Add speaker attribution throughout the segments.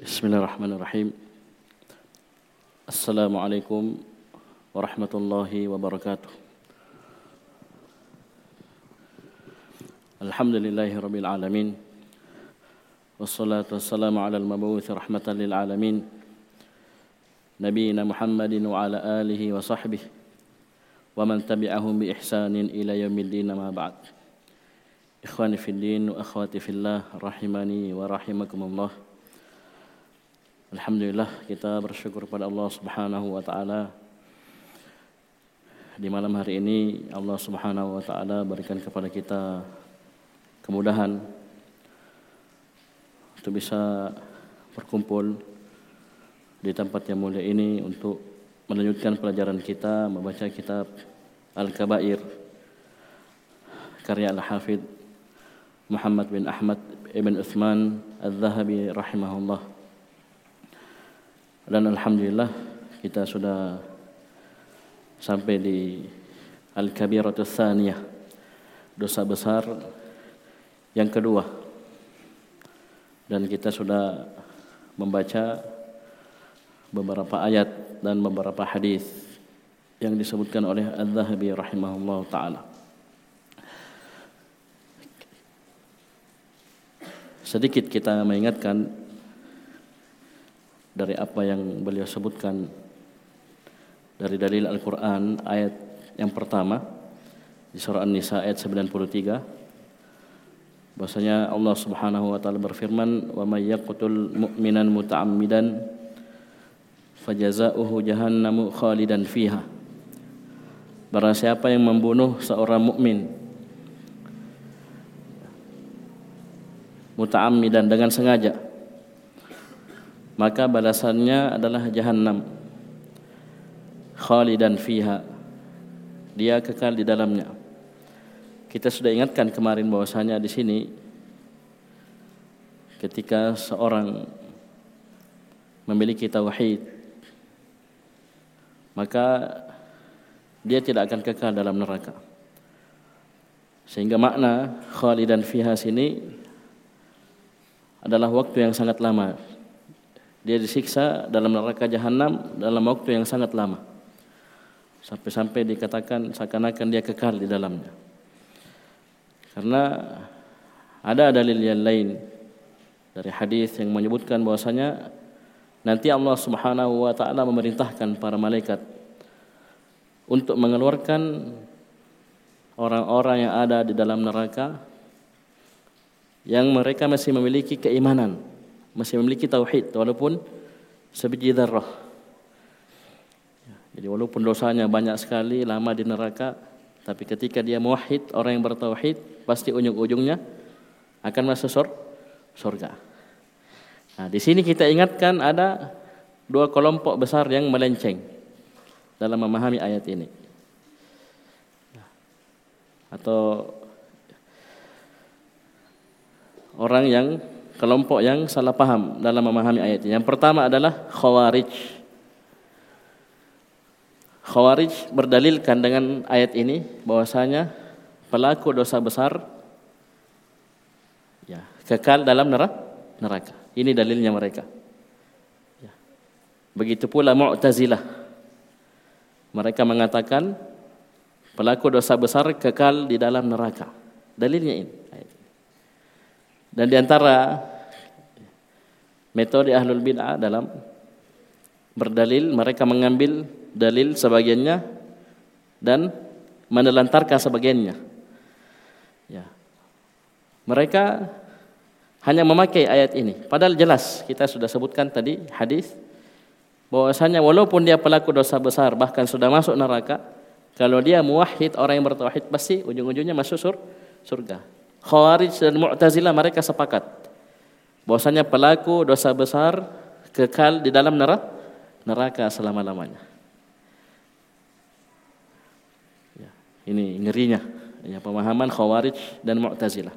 Speaker 1: بسم الله الرحمن الرحيم. السلام عليكم ورحمة الله وبركاته. الحمد لله رب العالمين. والصلاة والسلام على المبعوث رحمة للعالمين. نبينا محمد وعلى آله وصحبه ومن تبعهم بإحسان إلى يوم الدين ما بعد. إخواني في الدين وأخواتي في الله رحمني ورحمكم الله. Alhamdulillah kita bersyukur pada Allah Subhanahu wa taala. Di malam hari ini Allah Subhanahu wa taala berikan kepada kita kemudahan untuk bisa berkumpul di tempat yang mulia ini untuk melanjutkan pelajaran kita membaca kitab Al-Kabair karya Al-Hafidh Muhammad bin Ahmad ibn Uthman Al-Zahabi rahimahullah. Dan alhamdulillah kita sudah sampai di Al-Kabiratus Tsaniyah. Dosa besar yang kedua. Dan kita sudah membaca beberapa ayat dan beberapa hadis yang disebutkan oleh Al-Zahabi rahimahullah taala. Sedikit kita mengingatkan dari apa yang beliau sebutkan dari dalil Al-Quran ayat yang pertama di surah An-Nisa ayat 93 bahwasanya Allah Subhanahu wa taala berfirman wa may yaqtul mu'minan muta'ammidan fajazaohu jahannamu khalidan fiha. Barang siapa yang membunuh seorang mukmin muta'ammidan dengan sengaja maka balasannya adalah jahannam. Khalidan fiha. Dia kekal di dalamnya. Kita sudah ingatkan kemarin bahwasanya di sini ketika seorang memiliki tauhid maka dia tidak akan kekal dalam neraka. Sehingga makna khalidan fiha sini adalah waktu yang sangat lama dia disiksa dalam neraka jahanam dalam waktu yang sangat lama. Sampai-sampai dikatakan seakan-akan dia kekal di dalamnya. Karena ada dalil yang lain dari hadis yang menyebutkan bahwasanya nanti Allah Subhanahu wa taala memerintahkan para malaikat untuk mengeluarkan orang-orang yang ada di dalam neraka yang mereka masih memiliki keimanan masih memiliki tauhid walaupun sebiji darah. Jadi walaupun dosanya banyak sekali lama di neraka, tapi ketika dia muwahhid, orang yang bertauhid, pasti ujung-ujungnya akan masuk sur surga. Nah, di sini kita ingatkan ada dua kelompok besar yang melenceng dalam memahami ayat ini. Atau orang yang kelompok yang salah paham dalam memahami ayat ini. Yang pertama adalah khawarij. Khawarij berdalilkan dengan ayat ini bahwasanya pelaku dosa besar ya, kekal dalam neraka. Ini dalilnya mereka. Ya. Begitu pula Mu'tazilah. Mereka mengatakan pelaku dosa besar kekal di dalam neraka. Dalilnya ini. Dan di antara metode ahlul bid'ah dalam berdalil mereka mengambil dalil sebagiannya dan menelantarkan sebagiannya. Ya. Mereka hanya memakai ayat ini. Padahal jelas kita sudah sebutkan tadi hadis bahwasanya walaupun dia pelaku dosa besar bahkan sudah masuk neraka, kalau dia muwahhid orang yang bertauhid pasti ujung-ujungnya masuk sur surga. Khawarij dan Mu'tazilah mereka sepakat bahwasanya pelaku dosa besar kekal di dalam neraka neraka selama-lamanya. Ya, ini ngerinya ya pemahaman Khawarij dan Mu'tazilah.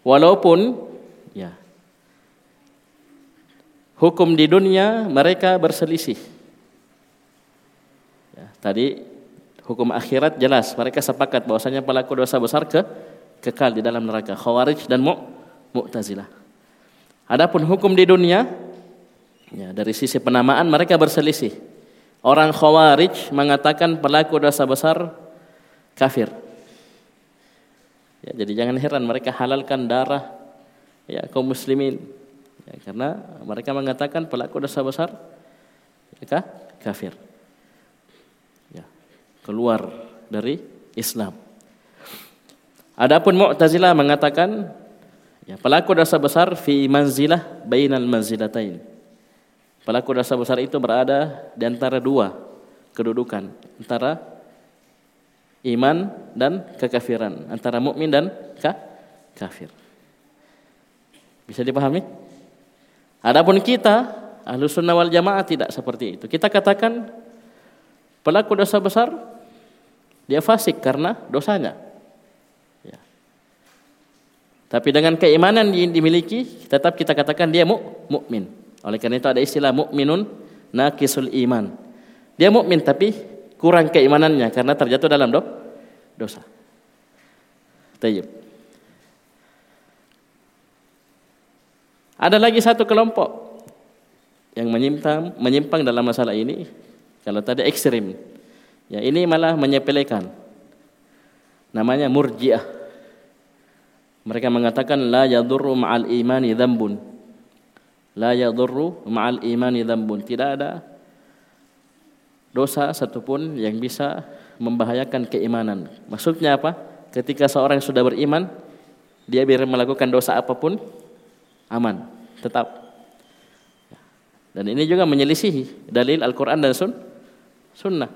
Speaker 1: Walaupun ya hukum di dunia mereka berselisih. Ya, tadi hukum akhirat jelas mereka sepakat bahwasanya pelaku dosa besar ke kekal di dalam neraka Khawarij dan Mu'tazilah. Adapun hukum di dunia Ya, dari sisi penamaan mereka berselisih. Orang Khawarij mengatakan pelaku dosa besar kafir. Ya, jadi jangan heran mereka halalkan darah ya kaum muslimin. Ya, karena mereka mengatakan pelaku dosa besar ya, kafir. Ya, keluar dari Islam. Adapun Mu'tazilah mengatakan ya, pelaku dosa besar fi manzilah bainal manzilatain. Pelaku dosa besar itu berada di antara dua kedudukan, antara iman dan kekafiran, antara mukmin dan ka kafir. Bisa dipahami? Adapun kita ahlu sunnah wal jamaah tidak seperti itu. Kita katakan pelaku dosa besar dia fasik karena dosanya. Tapi dengan keimanan yang dimiliki, tetap kita katakan dia mukmin. Oleh karena itu ada istilah mukminun naqisul iman. Dia mukmin tapi kurang keimanannya karena terjatuh dalam do dosa. Tayyib. Ada lagi satu kelompok yang menyimpang menyimpang dalam masalah ini. Kalau tadi ekstrim, ya ini malah menyepelekan. Namanya murjiah. Mereka mengatakan la yadurru ma'al imani dzambun. La yadurru ma'al imani dzambun. Tidak ada dosa satupun yang bisa membahayakan keimanan. Maksudnya apa? Ketika seorang sudah beriman, dia biar melakukan dosa apa pun aman, tetap. Dan ini juga menyelisihi dalil Al-Qur'an dan sun, sunnah.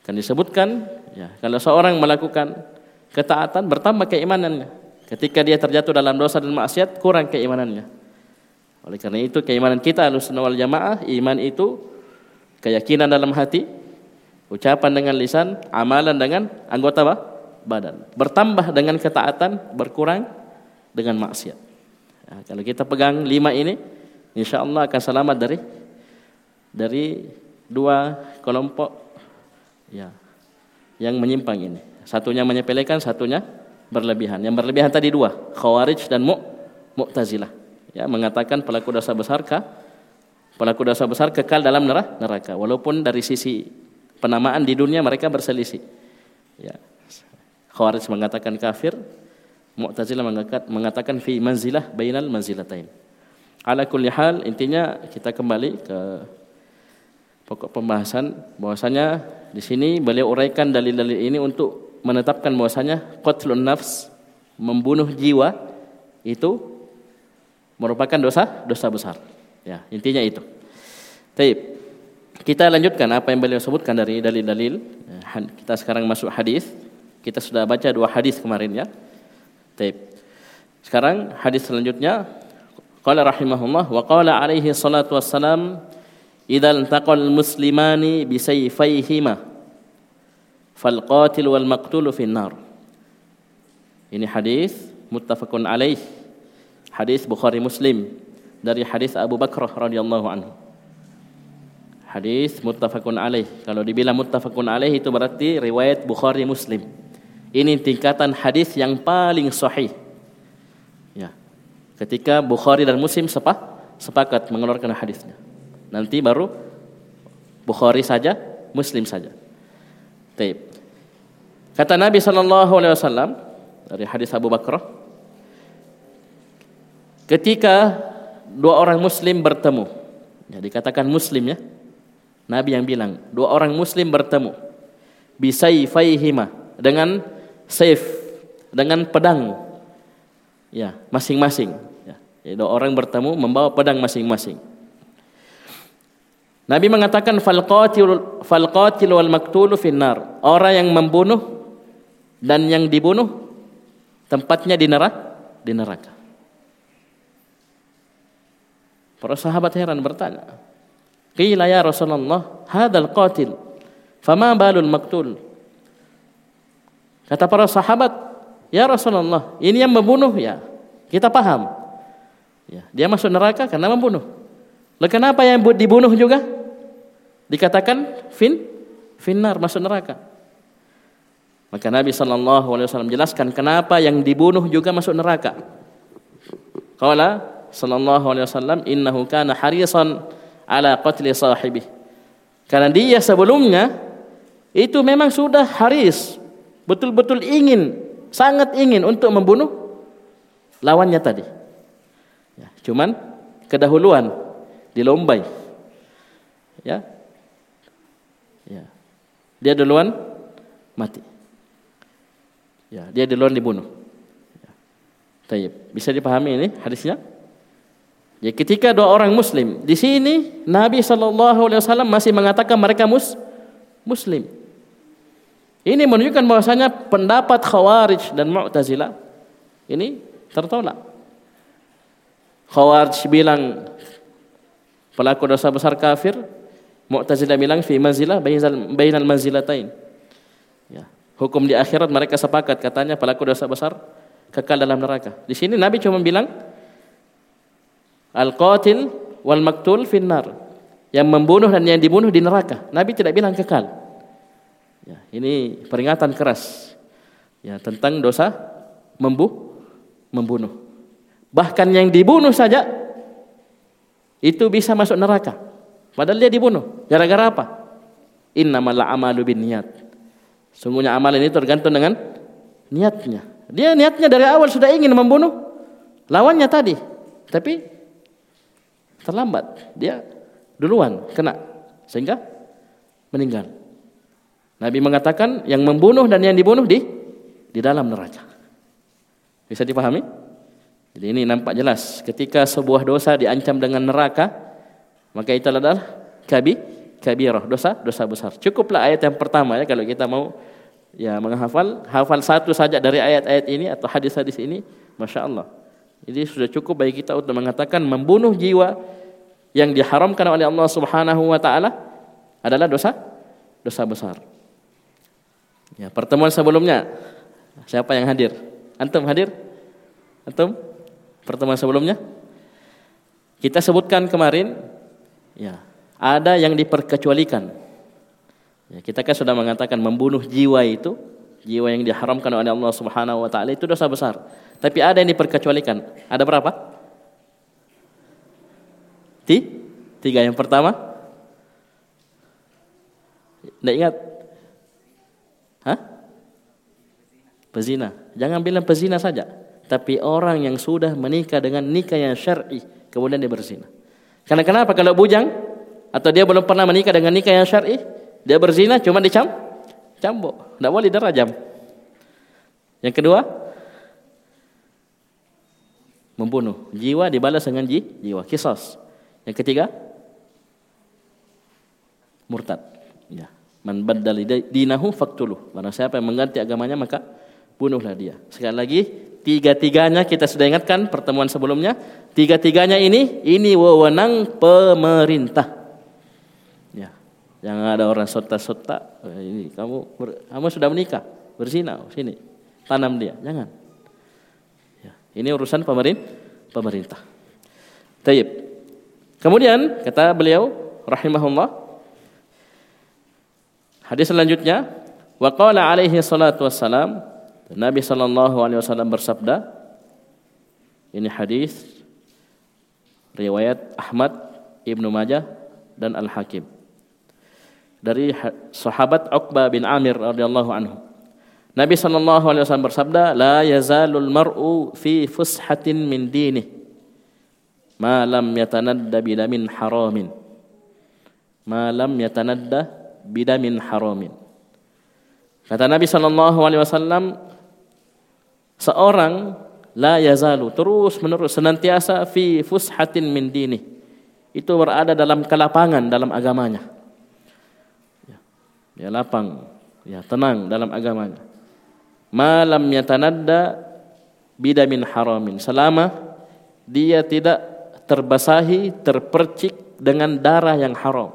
Speaker 1: Kan disebutkan ya, kalau seorang melakukan ketaatan bertambah keimanannya. Ketika dia terjatuh dalam dosa dan maksiat, kurang keimanannya. Oleh karena itu, keimanan kita Ahlussunnah wal Jamaah, iman itu keyakinan dalam hati, ucapan dengan lisan, amalan dengan anggota badan. Bertambah dengan ketaatan, berkurang dengan maksiat. Ya, kalau kita pegang lima ini, insya Allah akan selamat dari dari dua kelompok ya yang menyimpang ini. Satunya menyepelekan, satunya berlebihan. Yang berlebihan tadi dua, Khawarij dan Mu Mu'tazilah. Ya, mengatakan pelaku dosa besar kah? Pelaku dosa besar kekal dalam neraka walaupun dari sisi penamaan di dunia mereka berselisih. Ya. Khawarij mengatakan kafir, Mu'tazilah mengatakan fi manzilah bainal manzilatain. Ala kulli hal intinya kita kembali ke pokok pembahasan bahwasanya di sini beliau uraikan dalil-dalil ini untuk menetapkan bahwasanya qatlun nafs membunuh jiwa itu merupakan dosa dosa besar. Ya, intinya itu. Baik. Kita lanjutkan apa yang beliau sebutkan dari dalil-dalil. Ya, kita sekarang masuk hadis. Kita sudah baca dua hadis kemarin ya. Baik. Sekarang hadis selanjutnya qala rahimahullah wa qala alaihi salatu wassalam idza iltaqal muslimani bi fal qatil wal maqtulu finnar. Ini hadis muttafaqun alaih. Hadis Bukhari Muslim dari hadis Abu Bakar radhiyallahu anhu. Hadis muttafaqun alaih. Kalau dibilang muttafaqun alaih itu berarti riwayat Bukhari Muslim. Ini tingkatan hadis yang paling sahih. Ya. Ketika Bukhari dan Muslim sepak, sepakat mengeluarkan hadisnya. Nanti baru Bukhari saja, Muslim saja. Taib. Kata Nabi sallallahu alaihi wasallam dari hadis Abu Bakar ketika dua orang muslim bertemu ya dikatakan muslim ya Nabi yang bilang dua orang muslim bertemu bisayfaihima dengan saif dengan pedang ya masing-masing ya. Dua orang bertemu membawa pedang masing-masing. Nabi mengatakan fal qatil fal qatil wal maktulu finnar. Orang yang membunuh dan yang dibunuh tempatnya di neraka di neraka. Para sahabat heran bertanya, "Qila ya Rasulullah, hadzal qatil, fama balul maktul?" Kata para sahabat, "Ya Rasulullah, ini yang membunuh ya. Kita paham. Ya, dia masuk neraka karena membunuh. Lalu kenapa yang dibunuh juga dikatakan fin finnar masuk neraka?" Maka Nabi Shallallahu Alaihi Wasallam jelaskan kenapa yang dibunuh juga masuk neraka. Kala sallallahu alaihi wasallam innahu kana harisan ala qatli sahibih. Karena dia sebelumnya itu memang sudah haris, betul-betul ingin, sangat ingin untuk membunuh lawannya tadi. Ya, cuman kedahuluan dilombai. Ya. Ya. Dia duluan mati. Ya, dia duluan dibunuh. Ya. Bisa dipahami ini hadisnya? Ya, ketika dua orang muslim di sini Nabi Shallallahu Alaihi Wasallam masih mengatakan mereka mus muslim. Ini menunjukkan bahwasanya pendapat Khawarij dan Mu'tazilah ini tertolak. Khawarij bilang pelaku dosa besar kafir, Mu'tazilah bilang fi manzilah bainal manzilatain. Hukum di akhirat mereka sepakat katanya pelaku dosa besar kekal dalam neraka. Di sini Nabi cuma bilang al-qatil wal maktul finnar. Yang membunuh dan yang dibunuh di neraka. Nabi tidak bilang kekal. Ya, ini peringatan keras ya tentang dosa membuh membunuh. Bahkan yang dibunuh saja itu bisa masuk neraka. Padahal dia dibunuh. Gara-gara apa? Innamal a'malu niat. Sungguhnya amal ini tergantung dengan niatnya. Dia niatnya dari awal sudah ingin membunuh lawannya tadi. Tapi terlambat. Dia duluan kena sehingga meninggal. Nabi mengatakan yang membunuh dan yang dibunuh di di dalam neraka. Bisa dipahami? Jadi ini nampak jelas ketika sebuah dosa diancam dengan neraka maka itu adalah kabi kabirah, dosa dosa besar. Cukuplah ayat yang pertama ya kalau kita mau ya menghafal, hafal satu saja dari ayat-ayat ini atau hadis-hadis ini, masya Allah. Jadi sudah cukup bagi kita untuk mengatakan membunuh jiwa yang diharamkan oleh Allah Subhanahu wa taala adalah dosa dosa besar. Ya, pertemuan sebelumnya siapa yang hadir? Antum hadir? Antum? Pertemuan sebelumnya? Kita sebutkan kemarin Ya, ada yang diperkecualikan. Ya, kita kan sudah mengatakan membunuh jiwa itu, jiwa yang diharamkan oleh Allah Subhanahu wa taala itu dosa besar. Tapi ada yang diperkecualikan. Ada berapa? Ti? Tiga yang pertama? Tidak ingat? Hah? Pezina. Jangan bilang pezina saja. Tapi orang yang sudah menikah dengan nikah yang syar'i, kemudian dia berzina. Karena kenapa? Kalau bujang atau dia belum pernah menikah dengan nikah yang syar'i, dia berzina cuma dicam cambuk, tidak boleh dirajam. Yang kedua, membunuh. Jiwa dibalas dengan ji, jiwa, kisos. Yang ketiga, murtad. Ya. Man baddali dinahu faktuluh. Barang siapa yang mengganti agamanya maka bunuhlah dia. Sekali lagi, Tiga-tiganya kita sudah ingatkan pertemuan sebelumnya. Tiga-tiganya ini, ini wewenang pemerintah. Jangan ada orang sota-sota. Eh, ini kamu, kamu sudah menikah, berzina, sini, tanam dia, jangan. Ya, ini urusan pemerintah. Pemerintah. Taib. Kemudian kata beliau, rahimahullah, hadis selanjutnya, waqala alaihi salatu wassalam, Nabi sallallahu alaihi wasallam bersabda ini hadis riwayat Ahmad, Ibnu Majah dan Al-Hakim. Dari sahabat Uqbah bin Amir radhiyallahu anhu. Nabi sallallahu alaihi wasallam bersabda, "La yazalul mar'u fi fushatin min dinih ma lam yatanadda bidamin haramin." Ma lam yatanadda bidamin haramin. Kata Nabi sallallahu alaihi wasallam, seorang la yazalu terus menerus senantiasa fi fushatin min dini itu berada dalam kelapangan dalam agamanya ya, ya lapang. Ya tenang dalam agamanya. Malam yatanadda bidamin haramin. Selama dia tidak terbasahi terpercik dengan darah yang haram.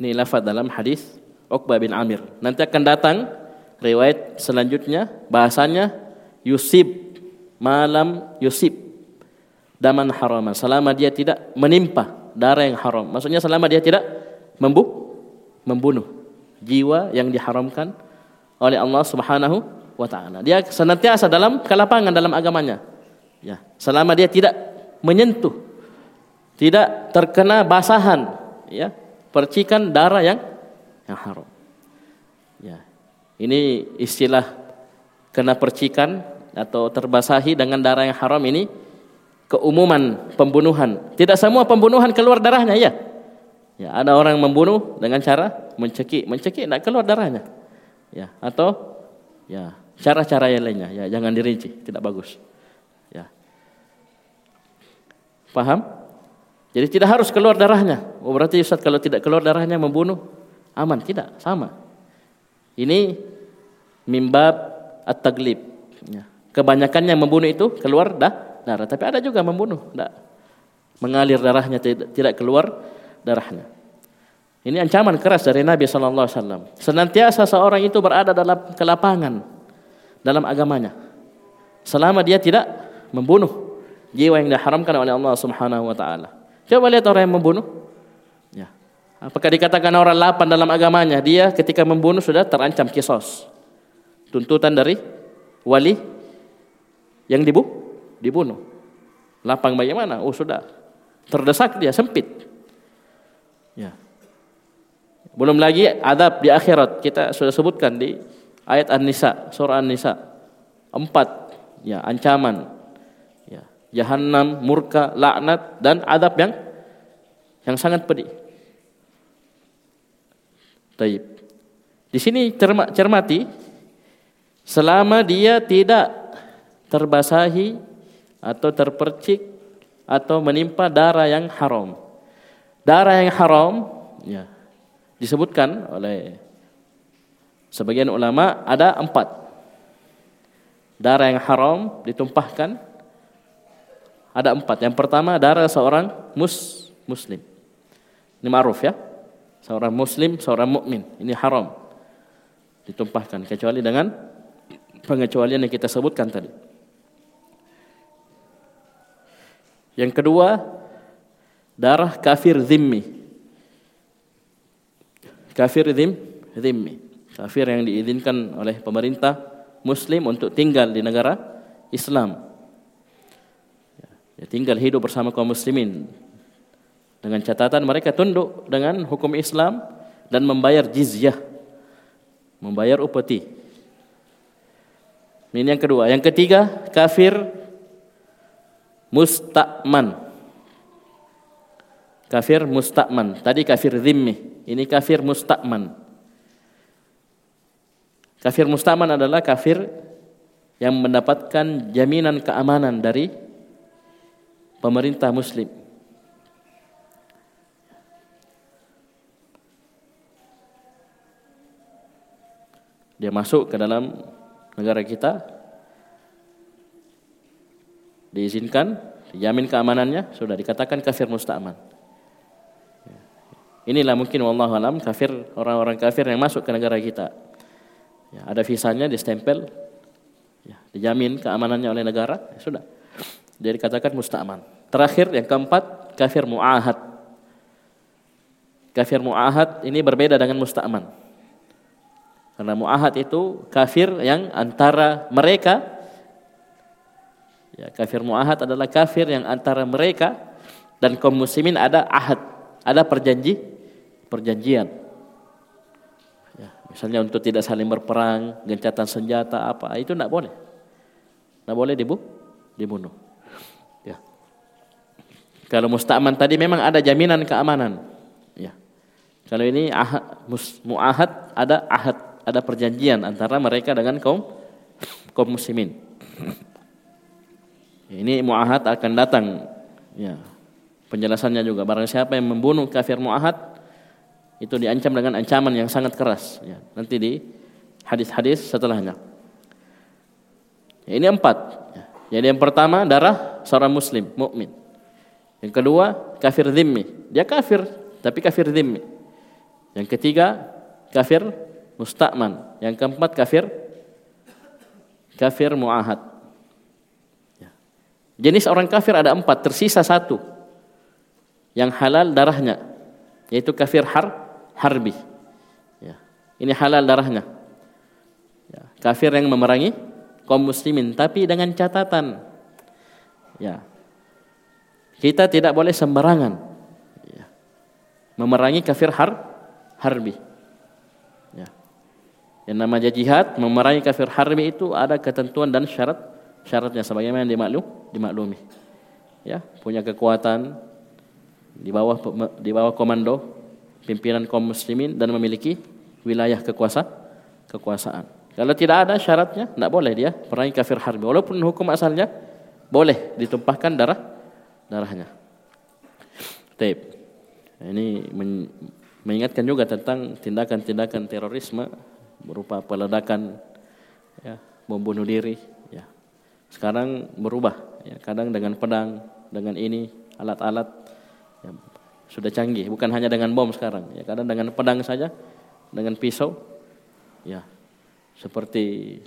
Speaker 1: Ini lafaz dalam hadis Uqbah bin Amir. Nanti akan datang riwayat selanjutnya bahasanya yusib. Malam yusib. Daman haraman. Selama dia tidak menimpa darah yang haram. Maksudnya selama dia tidak membu membunuh jiwa yang diharamkan oleh Allah Subhanahu wa taala dia senantiasa dalam kelapangan dalam agamanya Ya, selama dia tidak menyentuh, tidak terkena basahan, ya, percikan darah yang yang haram. Ya. Ini istilah kena percikan atau terbasahi dengan darah yang haram ini keumuman pembunuhan. Tidak semua pembunuhan keluar darahnya ya. Ya, ada orang membunuh dengan cara mencekik, mencekik tidak keluar darahnya. Ya, atau ya cara-cara yang lainnya. Ya, jangan dirinci, tidak bagus. Paham? Jadi tidak harus keluar darahnya. Oh, berarti Ustaz kalau tidak keluar darahnya membunuh aman? Tidak, sama. Ini mimbab at-taglib. Ya. Kebanyakan yang membunuh itu keluar dah darah, tapi ada juga membunuh, tidak mengalir darahnya tidak, tidak keluar darahnya. Ini ancaman keras dari Nabi Shallallahu Alaihi Wasallam. Senantiasa seorang itu berada dalam kelapangan dalam agamanya, selama dia tidak membunuh jiwa yang diharamkan oleh Allah Subhanahu wa taala. Coba lihat orang yang membunuh. Ya. Apakah dikatakan orang lapan dalam agamanya? Dia ketika membunuh sudah terancam kisos. Tuntutan dari wali yang dibu dibunuh. Lapang bagaimana? Oh sudah. Terdesak dia, sempit. Ya. Belum lagi adab di akhirat. Kita sudah sebutkan di ayat An-Nisa, surah An-Nisa. Empat ya ancaman jahanam, murka, laknat dan adab yang yang sangat pedih. Taib. Di sini cermati selama dia tidak terbasahi atau terpercik atau menimpa darah yang haram. Darah yang haram ya disebutkan oleh sebagian ulama ada empat. Darah yang haram ditumpahkan ada empat. Yang pertama darah seorang mus muslim. Ini ma'ruf ya. Seorang muslim, seorang mukmin. Ini haram ditumpahkan kecuali dengan pengecualian yang kita sebutkan tadi. Yang kedua, darah kafir zimmi. Kafir zim, zimmi. Kafir yang diizinkan oleh pemerintah muslim untuk tinggal di negara Islam. Ya, tinggal hidup bersama kaum muslimin. Dengan catatan mereka tunduk dengan hukum Islam dan membayar jizyah membayar upeti. Ini yang kedua. Yang ketiga kafir mustakman kafir mustakman tadi kafir zimmi ini kafir mustakman kafir mustakman adalah kafir yang mendapatkan jaminan keamanan dari pemerintah muslim. Dia masuk ke dalam negara kita, diizinkan, dijamin keamanannya, sudah dikatakan kafir musta'man. Inilah mungkin wallahu alam kafir orang-orang kafir yang masuk ke negara kita. Ya, ada visanya, distempel, ya, dijamin keamanannya oleh negara, ya, sudah. Jadi katakan musta'man. Terakhir yang keempat kafir mu'ahad. Kafir mu'ahad ini berbeda dengan musta'man. Karena mu'ahad itu kafir yang antara mereka ya, kafir mu'ahad adalah kafir yang antara mereka dan kaum muslimin ada ahad, ada perjanji perjanjian. Ya, misalnya untuk tidak saling berperang, gencatan senjata apa, itu tidak boleh. Tidak boleh dibu dibunuh. Kalau musta'man tadi memang ada jaminan keamanan. Ya. Kalau ini ahad, mu'ahad ada ahad, ada perjanjian antara mereka dengan kaum kaum muslimin. Ini mu'ahad akan datang. Ya. Penjelasannya juga barang siapa yang membunuh kafir mu'ahad itu diancam dengan ancaman yang sangat keras. Ya. Nanti di hadis-hadis setelahnya. Ya, ini empat. Ya. Jadi yang pertama darah seorang muslim, mukmin. Yang kedua, kafir zimmi. Dia kafir, tapi kafir zimmi. Yang ketiga, kafir mustakman. Yang keempat, kafir kafir muahad. Ya. Jenis orang kafir ada empat, tersisa satu. Yang halal darahnya, yaitu kafir har harbi. Ya. Ini halal darahnya. Ya. Kafir yang memerangi kaum muslimin, tapi dengan catatan Ya. Kita tidak boleh sembarangan ya. memerangi kafir har harbi. Ya. Yang namanya jihad, memerangi kafir harbi itu ada ketentuan dan syarat syaratnya sebagaimana dimaklum dimaklumi. Ya, punya kekuatan di bawah di bawah komando pimpinan kaum muslimin dan memiliki wilayah kekuasa kekuasaan. Kalau tidak ada syaratnya, tidak boleh dia perangi kafir harbi. Walaupun hukum asalnya boleh ditumpahkan darah darahnya. Taib. Ini mengingatkan juga tentang tindakan-tindakan terorisme berupa peledakan, ya, bom bunuh diri. Ya. Sekarang berubah, ya, kadang dengan pedang, dengan ini alat-alat sudah canggih, bukan hanya dengan bom sekarang. Ya, kadang dengan pedang saja, dengan pisau, ya seperti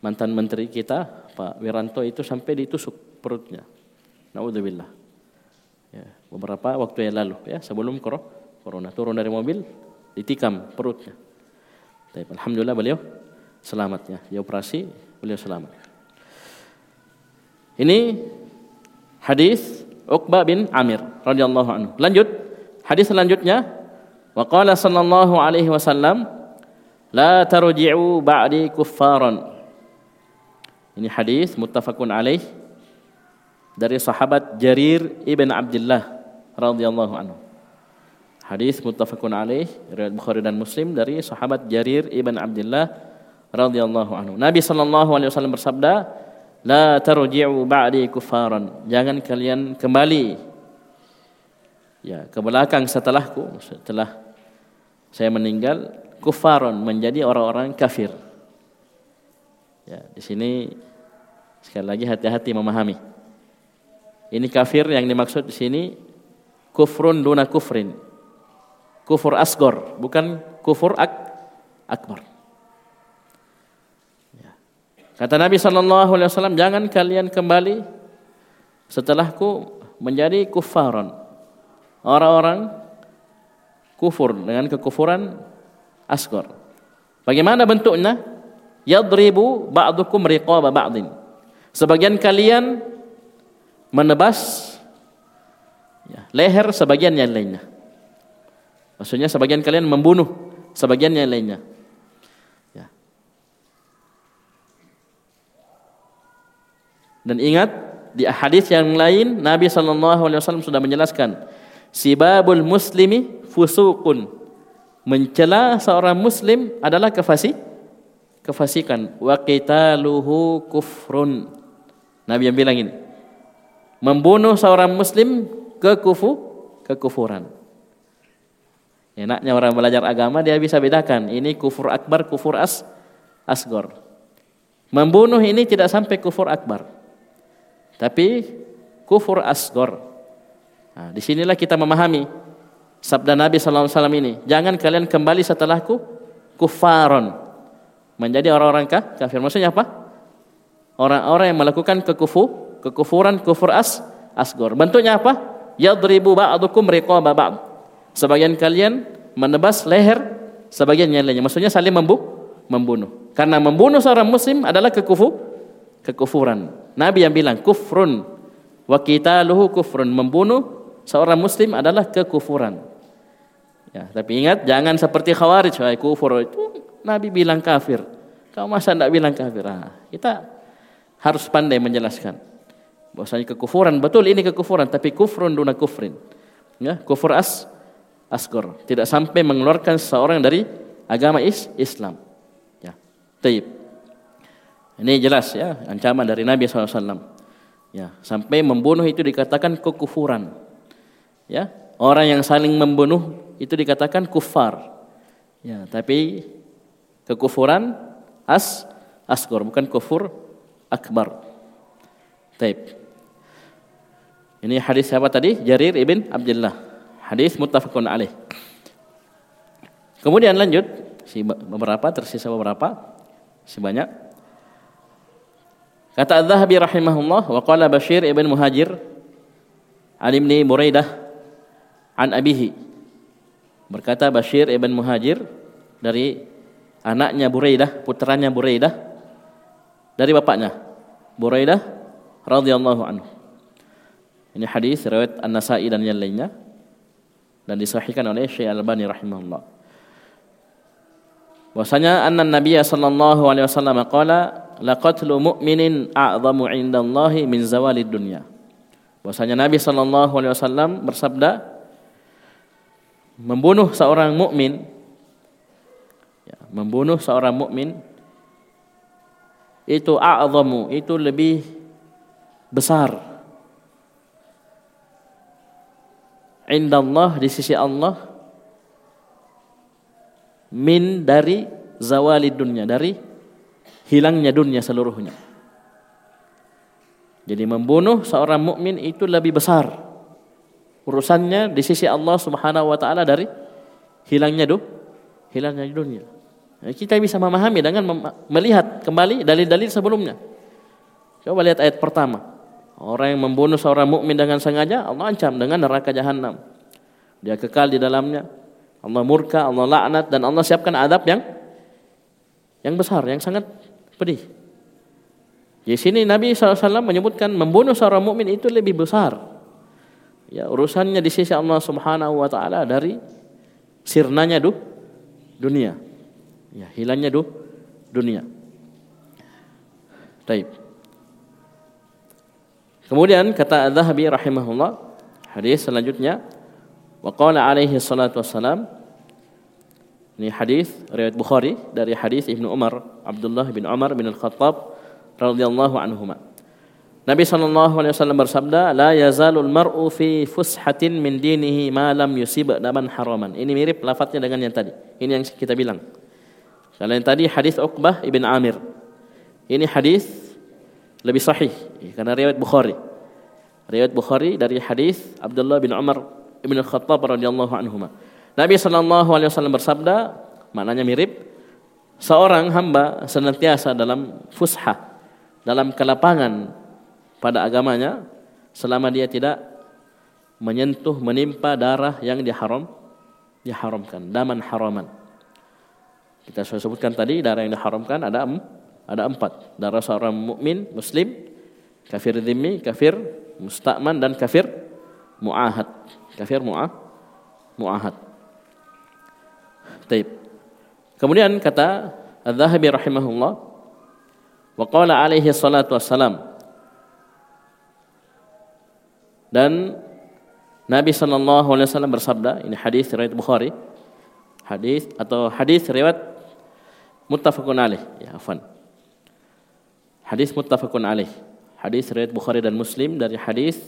Speaker 1: mantan menteri kita Pak Wiranto itu sampai ditusuk perutnya. Naudzubillah. Ya, beberapa waktu yang lalu ya sebelum corona turun dari mobil ditikam perutnya. Tapi alhamdulillah beliau selamatnya. Dia operasi beliau selamat. Ini hadis Uqbah bin Amir radhiyallahu anhu. Lanjut hadis selanjutnya wa qala sallallahu alaihi wasallam La tarji'u ba'di kuffaran. Ini hadis muttafaqun alaih dari sahabat Jarir ibn Abdullah radhiyallahu anhu. Hadis muttafaqun alaih riwayat Bukhari dan Muslim dari sahabat Jarir ibn Abdullah radhiyallahu anhu. Nabi sallallahu alaihi wasallam bersabda, "La tarji'u ba'di kuffaran." Jangan kalian kembali ya ke belakang setelahku, setelah saya meninggal kufaron menjadi orang-orang kafir. Ya, di sini sekali lagi hati-hati memahami. Ini kafir yang dimaksud di sini kufrun duna kufrin. Kufur asgor, bukan kufur ak akbar. Kata Nabi Shallallahu Alaihi Wasallam, jangan kalian kembali setelahku menjadi kufaron. Orang-orang kufur dengan kekufuran asghar. Bagaimana bentuknya? Yadribu ba'dukum riqaba ba'din. Sebagian kalian menebas ya, leher sebagian yang lainnya. Maksudnya sebagian kalian membunuh sebagian yang lainnya. Dan ingat di hadis yang lain Nabi saw sudah menjelaskan sibabul muslimi fusuqun. Mencela seorang muslim adalah kefasi kefasikan. Wa qitaluhu kufrun. Nabi yang bilang ini. Membunuh seorang muslim kekufu kekufuran. Enaknya orang belajar agama dia bisa bedakan ini kufur akbar kufur as asgor membunuh ini tidak sampai kufur akbar tapi kufur asgor nah, di sinilah kita memahami sabda Nabi SAW ini, jangan kalian kembali setelahku kufaron. Menjadi orang-orang kah? kafir. Maksudnya apa? Orang-orang yang melakukan kekufu, kekufuran, kufur as, asgor. Bentuknya apa? Yadribu ba'dukum riqaba ba'd. Sebagian kalian menebas leher sebagian yang lainnya. Maksudnya saling membu membunuh. Karena membunuh seorang muslim adalah kekufu, kekufuran. Nabi yang bilang kufrun wa qitaluhu kufrun. Membunuh seorang muslim adalah kekufuran. Ya, tapi ingat jangan seperti khawarij, wahai kufur itu Nabi bilang kafir. Kau masa tidak bilang kafir? Nah, kita harus pandai menjelaskan. Bahwasanya kekufuran betul ini kekufuran, tapi kufrun duna kufrin. Ya, kufur as asgor, tidak sampai mengeluarkan seorang dari agama is Islam. Ya, taib. Ini jelas ya ancaman dari Nabi SAW. Ya, sampai membunuh itu dikatakan kekufuran. Ya, orang yang saling membunuh itu dikatakan kufar. Ya, tapi kekufuran as asgor bukan kufur akbar. Taib. Ini hadis siapa tadi? Jarir ibn Abdullah. Hadis muttafaqun alaih. Kemudian lanjut si beberapa tersisa beberapa si banyak. Kata Az-Zahabi rahimahullah wa qala Bashir ibn Muhajir an Buraidah an abihi Berkata Bashir ibn Muhajir dari anaknya Buraidah, putranya Buraidah dari bapaknya. Buraidah radhiyallahu anhu. Ini hadis riwayat An-Nasa'i dan yang lainnya dan disahihkan oleh Syekh Al-Albani rahimahullah. Bahwasanya anna Nabi sallallahu alaihi wasallam qala laqatlu mu'minin a'zamu 'indallahi min zawalid dunya. Bahwasanya Nabi sallallahu alaihi wasallam bersabda membunuh seorang mukmin ya, membunuh seorang mukmin itu a'zamu itu lebih besar indallah di sisi Allah min dari zawali dunia dari hilangnya dunia seluruhnya jadi membunuh seorang mukmin itu lebih besar urusannya di sisi Allah Subhanahu wa taala dari hilangnya du hilangnya dunia kita bisa memahami dengan melihat kembali dalil-dalil sebelumnya. Coba lihat ayat pertama. Orang yang membunuh seorang mukmin dengan sengaja, Allah ancam dengan neraka jahanam. Dia kekal di dalamnya. Allah murka, Allah laknat dan Allah siapkan adab yang yang besar, yang sangat pedih. Di sini Nabi SAW menyebutkan membunuh seorang mukmin itu lebih besar. Ya, urusannya di sisi Allah Subhanahu wa taala dari sirnanya du, dunia. Ya, hilangnya du, dunia. Taib. Kemudian kata Az-Zahabi rahimahullah, hadis selanjutnya, wa qala alaihi salatu wassalam, ini hadis riwayat Bukhari dari hadis Ibnu Umar, Abdullah bin Umar bin Al-Khattab radhiyallahu anhuma. Nabi sallallahu alaihi wasallam bersabda, "La yazalul mar'u fi fushatin min dinihi ma lam yusib daman haraman." Ini mirip lafadznya dengan yang tadi. Ini yang kita bilang. Kalau yang tadi hadis Uqbah ibn Amir. Ini hadis lebih sahih karena riwayat Bukhari. Riwayat Bukhari dari hadis Abdullah bin Umar ibn Khattab radhiyallahu anhu. Nabi sallallahu alaihi wasallam bersabda, maknanya mirip, seorang hamba senantiasa dalam fushah, dalam kelapangan pada agamanya selama dia tidak menyentuh menimpa darah yang diharam diharamkan, daman haraman. Kita sudah sebutkan tadi darah yang diharamkan ada ada empat. Darah seorang mukmin muslim, kafir dhimmi, kafir mustakman dan kafir muahad. Kafir muah muahad. Taib. Kemudian kata Az-Zahabi rahimahullah wa qala alaihi salatu wassalam. Dan Nabi sallallahu alaihi wasallam bersabda ini hadis riwayat Bukhari hadis atau hadis riwayat muttafaqun alaih ya afan hadis muttafaqun alaih hadis riwayat Bukhari dan Muslim dari hadis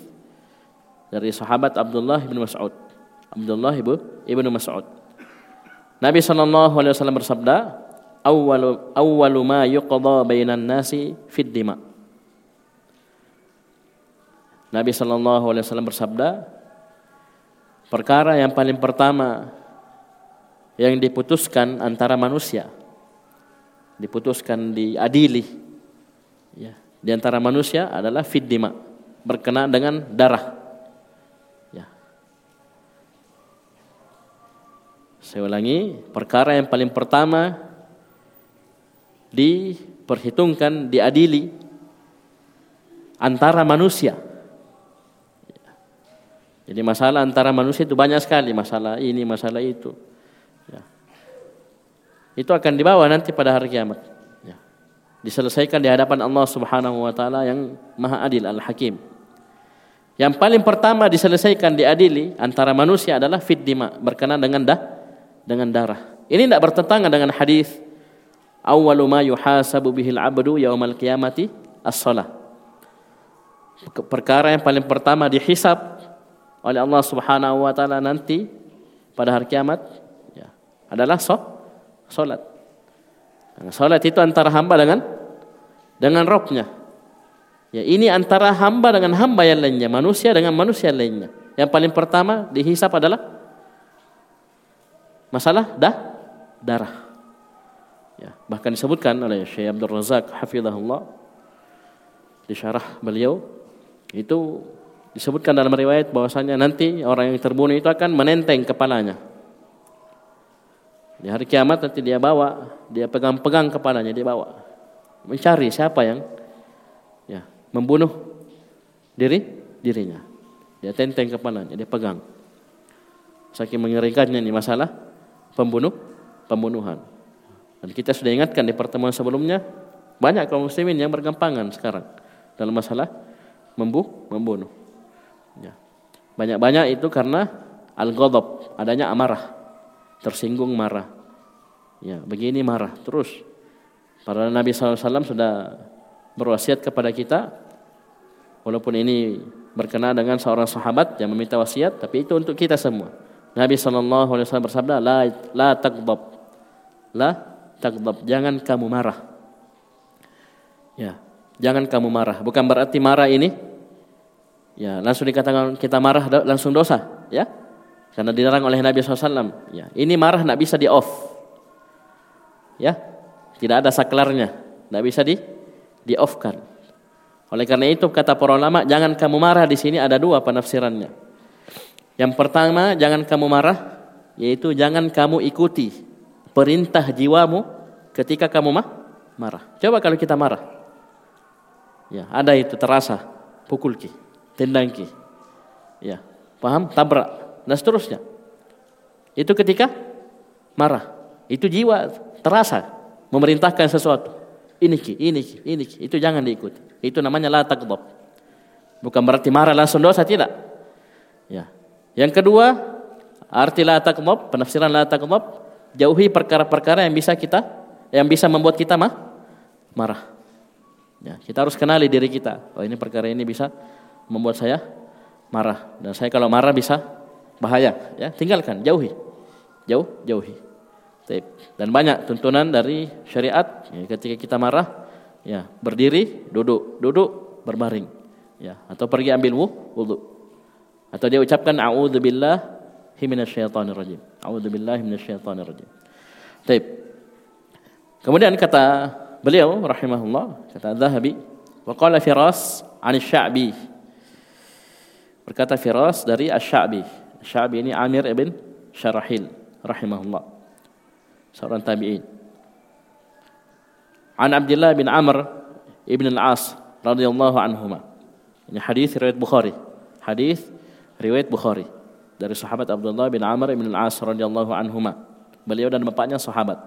Speaker 1: dari sahabat Abdullah bin Mas'ud Abdullah ibu ibnu Mas'ud Nabi sallallahu alaihi wasallam bersabda awwalu awwalu ma yuqda bainan nasi fid dima. Nabi wasallam bersabda perkara yang paling pertama yang diputuskan antara manusia diputuskan diadili ya di antara manusia adalah fiddima berkenaan dengan darah saya ulangi perkara yang paling pertama diperhitungkan diadili antara manusia ya. jadi masalah antara manusia itu banyak sekali masalah ini masalah itu itu akan dibawa nanti pada hari kiamat. Ya. Diselesaikan di hadapan Allah Subhanahu wa taala yang Maha Adil Al-Hakim. Yang paling pertama diselesaikan diadili antara manusia adalah fit dima berkenaan dengan dah dengan darah. Ini tidak bertentangan dengan hadis awwalu ma yuhasabu bihil abdu yaumal qiyamati as-salah. Perkara yang paling pertama dihisab oleh Allah Subhanahu wa taala nanti pada hari kiamat ya, adalah salat Salat. Salat itu antara hamba dengan dengan Robnya. Ya, ini antara hamba dengan hamba yang lainnya, manusia dengan manusia yang lainnya. Yang paling pertama dihisap adalah masalah dah darah. Ya, bahkan disebutkan oleh Syekh Abdul Razak hafizahullah di syarah beliau itu disebutkan dalam riwayat bahwasanya nanti orang yang terbunuh itu akan menenteng kepalanya di hari kiamat nanti dia bawa, dia pegang-pegang kepalanya, dia bawa. Mencari siapa yang ya, membunuh diri dirinya. Dia tenteng kepalanya, dia pegang. Saking mengerikannya ini masalah pembunuh pembunuhan. Dan kita sudah ingatkan di pertemuan sebelumnya banyak kaum muslimin yang bergampangan sekarang dalam masalah membuh, membunuh. Ya. Banyak-banyak itu karena al-ghadab, adanya amarah. Tersinggung marah. Ya, begini marah terus. Para Nabi SAW sudah berwasiat kepada kita walaupun ini berkenaan dengan seorang sahabat yang meminta wasiat tapi itu untuk kita semua. Nabi SAW bersabda la la taghdab. La taghdab, jangan kamu marah. Ya, jangan kamu marah. Bukan berarti marah ini ya langsung dikatakan kita marah langsung dosa, ya. Karena dilarang oleh Nabi SAW. Ya, ini marah tidak bisa di off. Ya, tidak ada saklarnya, tidak bisa di di offkan. Oleh karena itu kata para ulama, jangan kamu marah di sini ada dua penafsirannya. Yang pertama, jangan kamu marah, yaitu jangan kamu ikuti perintah jiwamu ketika kamu mah marah. Coba kalau kita marah. Ya, ada itu terasa pukul ki, tendang ki. Ya, paham? Tabrak dan seterusnya. Itu ketika marah. Itu jiwa terasa memerintahkan sesuatu. Ini ki, ini ki, ini ki. Itu jangan diikuti. Itu namanya la takdab. Bukan berarti marah langsung dosa tidak. Ya. Yang kedua, arti la takdab, penafsiran la takdab, jauhi perkara-perkara yang bisa kita yang bisa membuat kita mah marah. Ya, kita harus kenali diri kita. Oh, ini perkara ini bisa membuat saya marah dan saya kalau marah bisa bahaya, ya. Tinggalkan, jauhi. Jauh, jauhi. Dan banyak tuntunan dari syariat ya, ketika kita marah ya berdiri, duduk, duduk, berbaring ya atau pergi ambil wudu. Atau dia ucapkan a'udzubillahi minasyaitonir rajim. A'udzubillahi minasyaitonir rajim. Baik. Kemudian kata beliau rahimahullah, kata Zahabi, wa qala Firas 'an sya'bi Berkata Firas dari Asy-Sya'bi. Sya'bi ini Amir ibn Syarahil rahimahullah seorang tabi'in. An Abdullah bin Amr ibn al-As radhiyallahu anhuma. Ini hadis riwayat Bukhari. Hadis riwayat Bukhari dari sahabat Abdullah bin Amr ibn al-As radhiyallahu anhuma. Beliau dan bapaknya sahabat.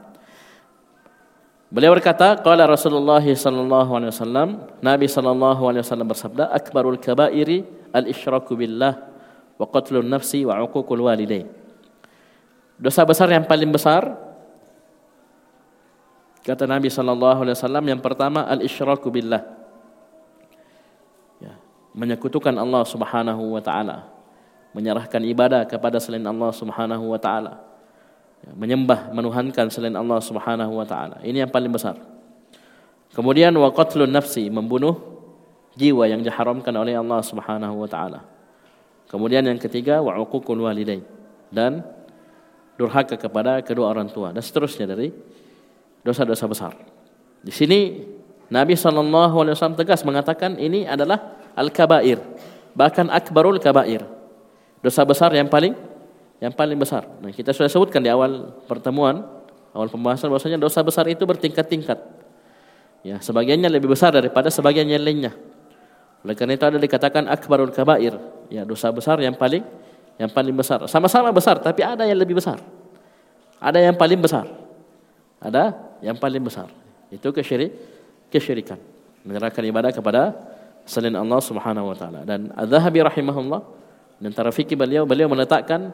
Speaker 1: Beliau berkata, qala Rasulullah sallallahu alaihi wasallam, Nabi sallallahu alaihi wasallam bersabda, akbarul kabairi al-isyraku billah wa qatlun nafsi wa uququl walidain. Dosa besar yang paling besar Kata Nabi sallallahu alaihi wasallam yang pertama al-isyraku billah. Ya, menyekutukan Allah Subhanahu wa taala. Menyerahkan ibadah kepada selain Allah Subhanahu wa taala. Ya, menyembah, menuhankan selain Allah Subhanahu wa taala. Ini yang paling besar. Kemudian wa nafsi, membunuh jiwa yang diharamkan oleh Allah Subhanahu wa taala. Kemudian yang ketiga wa uququl walidain dan durhaka kepada kedua orang tua dan seterusnya dari dosa-dosa besar. Di sini Nabi SAW tegas mengatakan ini adalah al-kabair, bahkan akbarul kabair. Dosa besar yang paling yang paling besar. Nah, kita sudah sebutkan di awal pertemuan, awal pembahasan bahwasanya dosa besar itu bertingkat-tingkat. Ya, sebagiannya lebih besar daripada sebagian yang lainnya. Oleh karena itu ada dikatakan akbarul kabair, ya dosa besar yang paling yang paling besar. Sama-sama besar, tapi ada yang lebih besar. Ada yang paling besar. Ada yang paling besar. Itu kesyirik, kesyirikan. Menyerahkan ibadah kepada selain Allah Subhanahu wa taala. Dan Az-Zahabi rahimahullah dan antara fikih beliau beliau meletakkan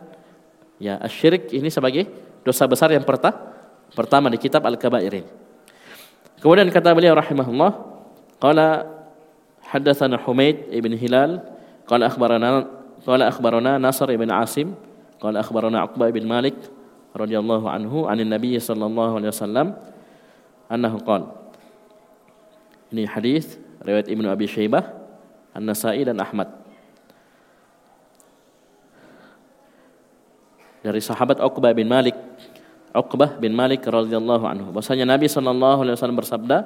Speaker 1: ya asyirik ini sebagai dosa besar yang pertama pertama di kitab Al-Kabair ini. Kemudian kata beliau rahimahullah, qala hadatsana Humaid ibn Hilal, qala akhbarana qala akhbarana Nasr ibn Asim, qala akhbarana Uqbah ibn Malik radhiyallahu anhu anin Nabi sallallahu alaihi wasallam annahu qala Ini hadis riwayat Ibnu Abi Syaibah, An-Nasa'i dan Ahmad. Dari sahabat Uqbah bin Malik, Uqbah bin Malik radhiyallahu anhu. Bahwasanya Nabi sallallahu alaihi wasallam bersabda,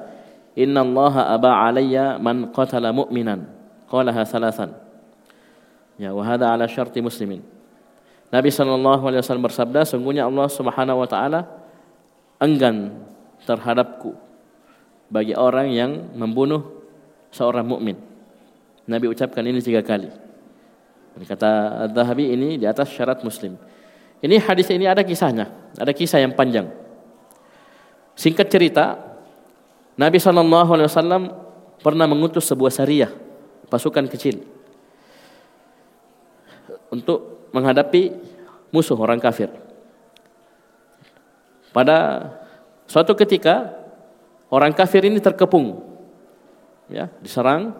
Speaker 1: "Inna Allah aba alayya man qatala mu'minan." Qalaha thalathan. Ya, wa hadha ala syarti muslimin. Nabi Shallallahu Alaihi Wasallam bersabda, sungguhnya Allah Subhanahu Wa Taala enggan terhadapku bagi orang yang membunuh seorang mukmin. Nabi ucapkan ini tiga kali. Kata Zahabi ini di atas syarat Muslim. Ini hadis ini ada kisahnya, ada kisah yang panjang. Singkat cerita, Nabi Wasallam pernah mengutus sebuah syariah pasukan kecil untuk menghadapi musuh orang kafir. Pada suatu ketika orang kafir ini terkepung, ya diserang,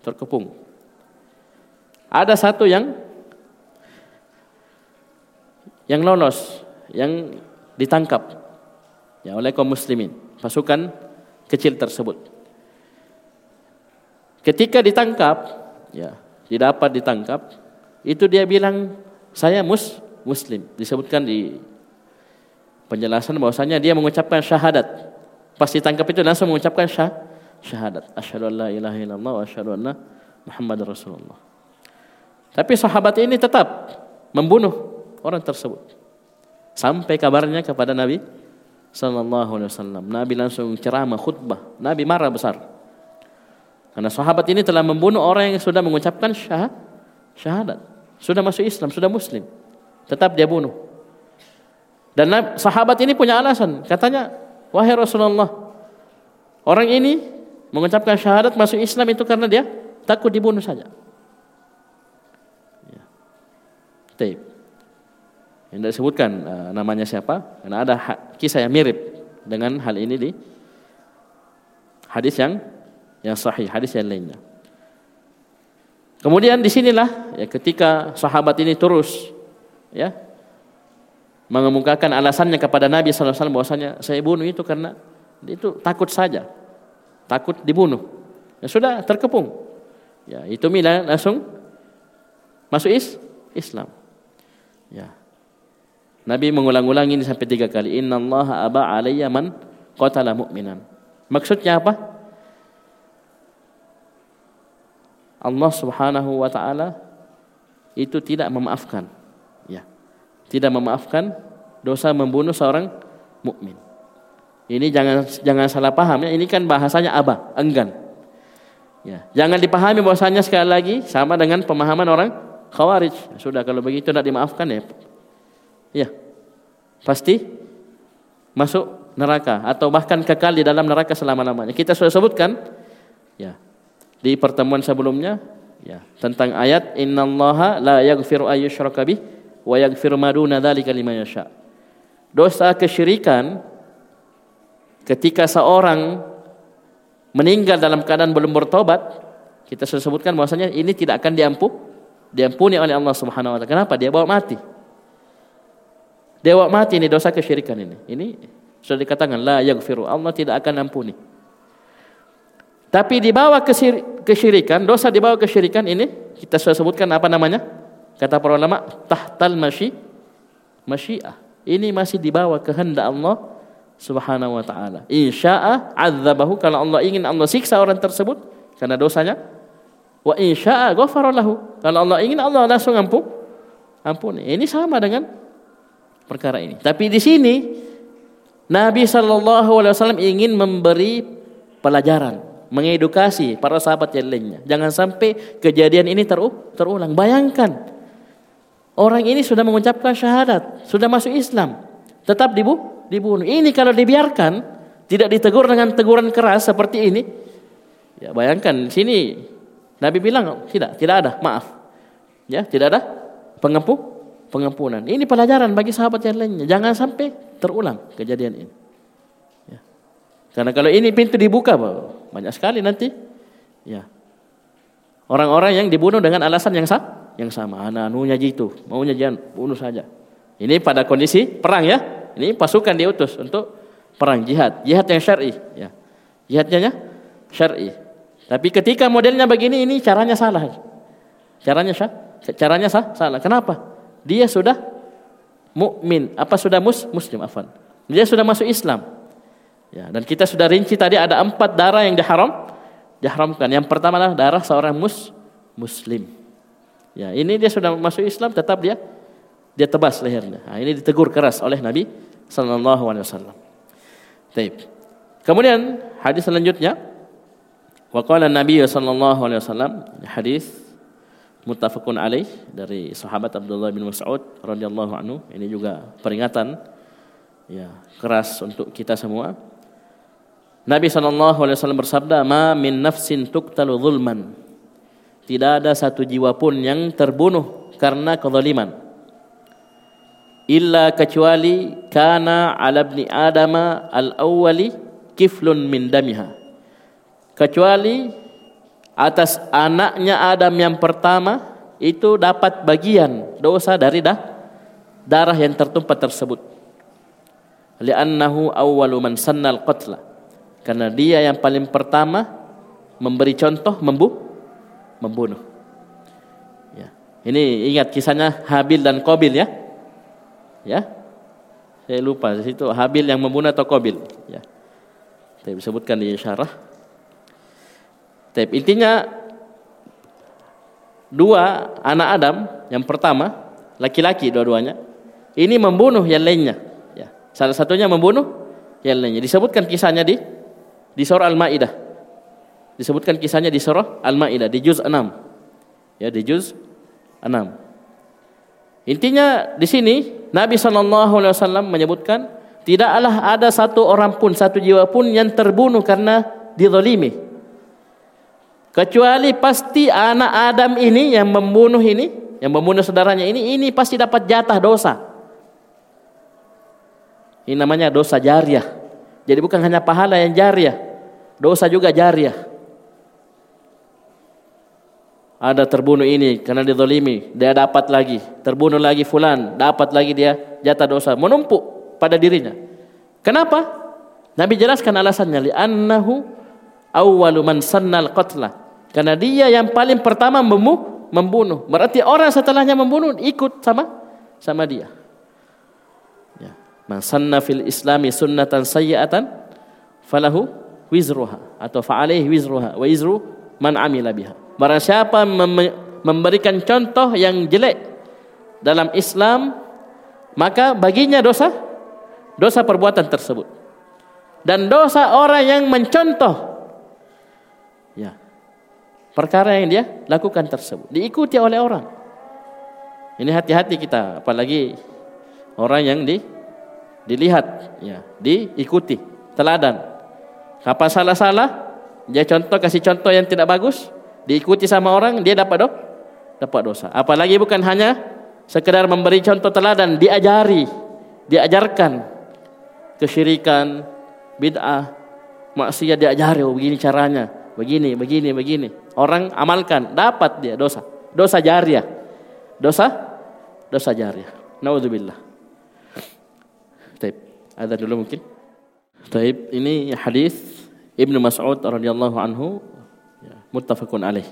Speaker 1: terkepung. Ada satu yang yang lolos, yang ditangkap ya oleh kaum muslimin, pasukan kecil tersebut. Ketika ditangkap, ya, tidak dapat ditangkap, itu dia bilang saya mus muslim. Disebutkan di penjelasan bahwasanya dia mengucapkan syahadat. Pas ditangkap itu langsung mengucapkan syah, syahadat. Asyhadu an la ilaha illallah wa asyhadu anna Rasulullah. Tapi sahabat ini tetap membunuh orang tersebut. Sampai kabarnya kepada Nabi sallallahu alaihi wasallam. Nabi langsung ceramah khutbah. Nabi marah besar. Karena sahabat ini telah membunuh orang yang sudah mengucapkan syah, syahadat. Sudah masuk Islam, sudah muslim. Tetap dia bunuh. Dan sahabat ini punya alasan. Katanya, wahai Rasulullah, orang ini mengucapkan syahadat masuk Islam itu karena dia takut dibunuh saja. Ya. Yang disebutkan uh, namanya siapa? Karena ada kisah yang mirip dengan hal ini di hadis yang yang sahih, hadis yang lainnya. Kemudian di sinilah ya ketika sahabat ini terus ya mengemukakan alasannya kepada Nabi SAW bahwasanya saya bunuh itu karena itu takut saja, takut dibunuh. Ya sudah terkepung. Ya itu Mila langsung masuk is Islam. Ya, Nabi mengulang-ulang ini sampai tiga kali. Inna Allah aba alayya man qatala mu'minan. Maksudnya apa? Allah subhanahu wa ta'ala itu tidak memaafkan. Ya. Tidak memaafkan dosa membunuh seorang mukmin. Ini jangan jangan salah paham ya. Ini kan bahasanya aba, enggan. Ya. Jangan dipahami bahwasanya sekali lagi sama dengan pemahaman orang Khawarij. Sudah kalau begitu tidak dimaafkan ya ya pasti masuk neraka atau bahkan kekal di dalam neraka selama-lamanya. Kita sudah sebutkan ya di pertemuan sebelumnya ya tentang ayat innallaha la yaghfiru ayyushraka bih wa yaghfiru ma duna dzalika liman yasha. Dosa kesyirikan ketika seorang meninggal dalam keadaan belum bertobat, kita sudah sebutkan bahwasanya ini tidak akan diampu diampuni oleh Allah Subhanahu wa taala. Kenapa? Dia bawa mati. Dewa mati ini dosa kesyirikan ini. Ini sudah dikatakan la yaghfiru. Allah tidak akan ampuni. Tapi di bawah kesyirikan, dosa di bawah kesyirikan ini kita sudah sebutkan apa namanya? Kata para ulama tahtal masyi masyiah. Ini masih di bawah kehendak Allah Subhanahu wa taala. Insya'a adzabahu kalau Allah ingin Allah siksa orang tersebut karena dosanya. Wa insya'a ghafara. Kalau Allah ingin Allah langsung ampun. Ampuni. Ini sama dengan perkara ini. Tapi di sini Nabi Shallallahu Alaihi Wasallam ingin memberi pelajaran, mengedukasi para sahabat yang lainnya. Jangan sampai kejadian ini terulang. Bayangkan orang ini sudah mengucapkan syahadat, sudah masuk Islam, tetap dibu dibunuh. Ini kalau dibiarkan, tidak ditegur dengan teguran keras seperti ini, ya bayangkan sini Nabi bilang tidak, tidak ada, maaf, ya tidak ada pengempu pengampunan. Ini pelajaran bagi sahabat yang lainnya. Jangan sampai terulang kejadian ini. Ya. Karena kalau ini pintu dibuka, banyak sekali nanti. Ya. Orang-orang yang dibunuh dengan alasan yang sah, yang sama. Anak anunya gitu, maunya jangan bunuh saja. Ini pada kondisi perang ya. Ini pasukan diutus untuk perang jihad, jihad yang syar'i. Ya. Jihadnya ya, syar'i. Tapi ketika modelnya begini, ini caranya salah. Caranya sah, caranya sah, salah. Kenapa? Dia sudah mukmin, apa sudah mus muslim afan. Dia sudah masuk Islam. Ya, dan kita sudah rinci tadi ada empat darah yang diharam, diharamkan. Yang pertama adalah darah seorang mus muslim. Ya, ini dia sudah masuk Islam tetap dia dia tebas lehernya. Nah, ini ditegur keras oleh Nabi sallallahu alaihi. Kemudian hadis selanjutnya Wa qala Nabi sallallahu alaihi wasallam hadis muttafaqun alaih dari sahabat Abdullah bin Mas'ud radhiyallahu anhu. Ini juga peringatan ya keras untuk kita semua. Nabi wasallam bersabda, "Ma min nafsin tuqtalu zulman." Tidak ada satu jiwa pun yang terbunuh karena kezaliman. Illa kecuali kana ala ibni Adama al-awwali kiflun min damiha kecuali atas anaknya Adam yang pertama itu dapat bagian dosa dari dah, darah yang tertumpah tersebut. Li'annahu awwalu man sannal qatla. Karena dia yang paling pertama memberi contoh membu membunuh. Ya. Ini ingat kisahnya Habil dan Qabil ya. Ya. Saya lupa di situ Habil yang membunuh atau Qabil ya. Saya disebutkan di syarah tapi intinya dua anak Adam yang pertama laki-laki dua-duanya ini membunuh yang lainnya. Ya. Salah satunya membunuh yang lainnya. Disebutkan kisahnya di di surah Al-Maidah. Disebutkan kisahnya di surah Al-Maidah di juz 6. Ya, di juz 6. Intinya di sini Nabi Shallallahu alaihi wasallam menyebutkan tidaklah ada satu orang pun satu jiwa pun yang terbunuh karena dizalimi Kecuali pasti anak Adam ini yang membunuh ini, yang membunuh saudaranya ini, ini pasti dapat jatah dosa. Ini namanya dosa jariah. Jadi bukan hanya pahala yang jariah, dosa juga jariah. Ada terbunuh ini karena dizalimi, dia dapat lagi. Terbunuh lagi fulan, dapat lagi dia jatah dosa. Menumpuk pada dirinya. Kenapa? Nabi jelaskan alasannya. Li'annahu awwalu man sannal qatla. Karena dia yang paling pertama membunuh. Berarti orang setelahnya membunuh ikut sama sama dia. Ya. Man sanna fil islami sunnatan sayyi'atan falahu wizruha atau fa'alaihi wizruha wa wizru man amila biha. Barang siapa mem memberikan contoh yang jelek dalam Islam maka baginya dosa dosa perbuatan tersebut. Dan dosa orang yang mencontoh perkara yang dia lakukan tersebut diikuti oleh orang. Ini hati-hati kita, apalagi orang yang di dilihat, ya, diikuti, teladan. Kapan salah-salah, dia contoh kasih contoh yang tidak bagus, diikuti sama orang, dia dapat do, dapat dosa. Apalagi bukan hanya sekedar memberi contoh teladan, diajari, diajarkan kesyirikan, bid'ah, maksiat diajari, oh begini caranya, begini, begini, begini. Orang amalkan, dapat dia dosa. Dosa jariah. Dosa dosa jariah. Nauzubillah. Taib. Ada dulu mungkin. Taib, ini hadis Ibnu Mas'ud radhiyallahu anhu ya, muttafaqun alaih.